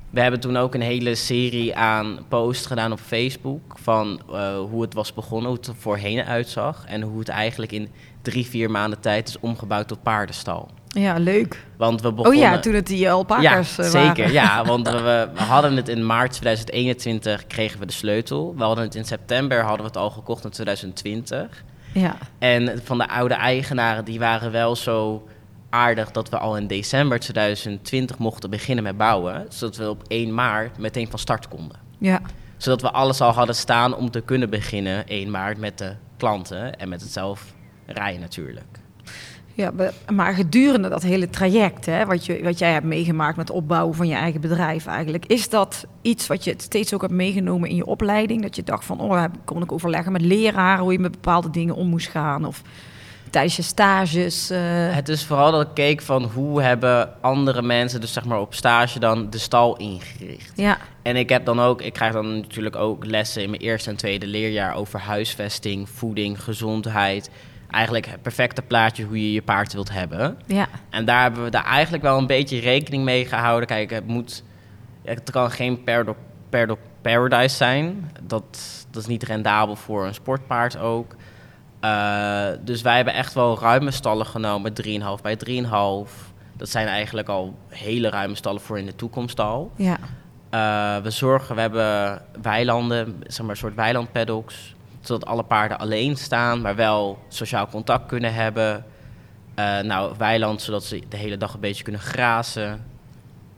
we hebben toen ook een hele serie aan posts gedaan op Facebook van eh, hoe het was begonnen, hoe het er voorheen uitzag en hoe het eigenlijk in drie, vier maanden tijd is omgebouwd tot paardenstal. Ja, leuk. Want we Oh begonnen... ja, toen het die alpakas ja, eh, zeker. waren. Ja, want we, we hadden het in maart 2021 kregen we de sleutel. We hadden het in september hadden we het al gekocht in 2020. Ja, En van de oude eigenaren, die waren wel zo aardig dat we al in december 2020 mochten beginnen met bouwen. Zodat we op 1 maart meteen van start konden. ja. Zodat we alles al hadden staan om te kunnen beginnen 1 maart met de klanten en met het zelf rijden natuurlijk. Ja maar gedurende dat hele traject, hè, wat, je, wat jij hebt meegemaakt met het opbouwen van je eigen bedrijf eigenlijk, is dat iets wat je steeds ook hebt meegenomen in je opleiding? Dat je dacht van, oh, kon ik overleggen met leraren hoe je met bepaalde dingen om moest gaan? Of tijdens je stages? eh, Het is vooral dat ik keek van hoe hebben andere mensen, dus zeg maar op stage dan, de stal ingericht. ja, En ik heb dan ook, ik krijg dan natuurlijk ook lessen in mijn eerste en tweede leerjaar over huisvesting, voeding, gezondheid. Eigenlijk het perfecte plaatje hoe je je paard wilt hebben. ja, En daar hebben we daar eigenlijk wel een beetje rekening mee gehouden. Kijk, het moet, het kan geen perdo, perdo, paradise zijn. Dat, dat is niet rendabel voor een sportpaard ook. Eh, dus wij hebben echt wel ruime stallen genomen, 3,5 bij 3,5. Dat zijn eigenlijk al hele ruime stallen voor in de toekomst al. ja. Eh, we zorgen, we hebben weilanden, zeg maar een soort weilandpaddocks. Zodat alle paarden alleen staan, maar wel sociaal contact kunnen hebben. Eh, nou, weiland, zodat ze de hele dag een beetje kunnen grazen.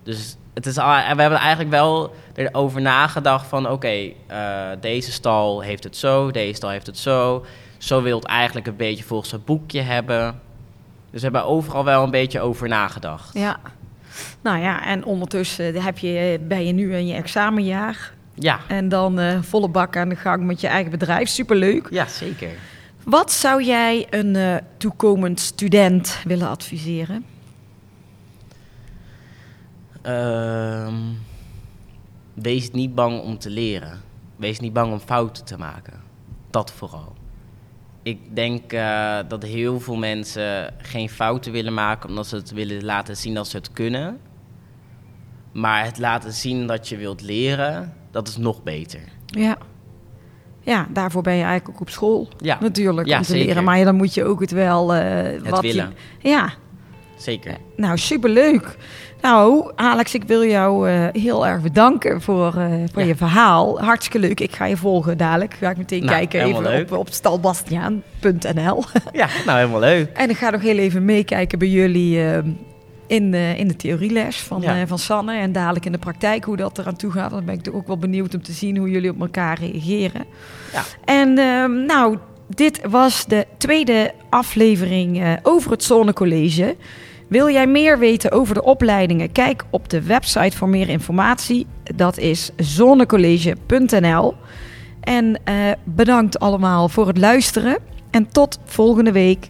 Dus het is we hebben eigenlijk wel erover nagedacht van... oké, eh, deze stal heeft het zo, deze stal heeft het zo. Zo wil het eigenlijk een beetje volgens het boekje hebben. Dus we hebben overal wel een beetje over nagedacht. Ja. Nou ja, en ondertussen heb je, ben je nu in je examenjaar. Ja, En dan eh, volle bak aan de gang met je eigen bedrijf. Superleuk. ja zeker. Wat zou jij een eh, toekomend student willen adviseren? Ehm, wees niet bang om te leren. Wees niet bang om fouten te maken. Dat vooral. Ik denk eh, dat heel veel mensen geen fouten willen maken omdat ze het willen laten zien dat ze het kunnen. Maar het laten zien dat je wilt leren, dat is nog beter. Ja. Ja, daarvoor ben je eigenlijk ook op school. Ja, Natuurlijk, Ja, om te zeker. leren. Maar ja, dan moet je ook het wel... eh, het wat je- willen. ja, Zeker. nou, superleuk. Nou, Alex, ik wil jou eh, heel erg bedanken voor, eh, voor Ja. je verhaal. Hartstikke leuk. Ik ga je volgen dadelijk. Ga ik meteen Nou, kijken even leuk. op, op stalbastiaan.nl. Ja, nou helemaal leuk. en ik ga nog heel even meekijken bij jullie eh, in, eh, in de theorieles van, Ja. eh, van Sanne. En dadelijk in de praktijk hoe dat eraan toe gaat. Dan ben ik ook wel benieuwd om te zien hoe jullie op elkaar reageren. Ja. En ehm, nou, dit was de tweede aflevering eh, over het Zonnecollege. Wil jij meer weten over de opleidingen? Kijk op de website voor meer informatie. Dat is zonnecollege.nl. En bedankt allemaal voor het luisteren. En tot volgende week.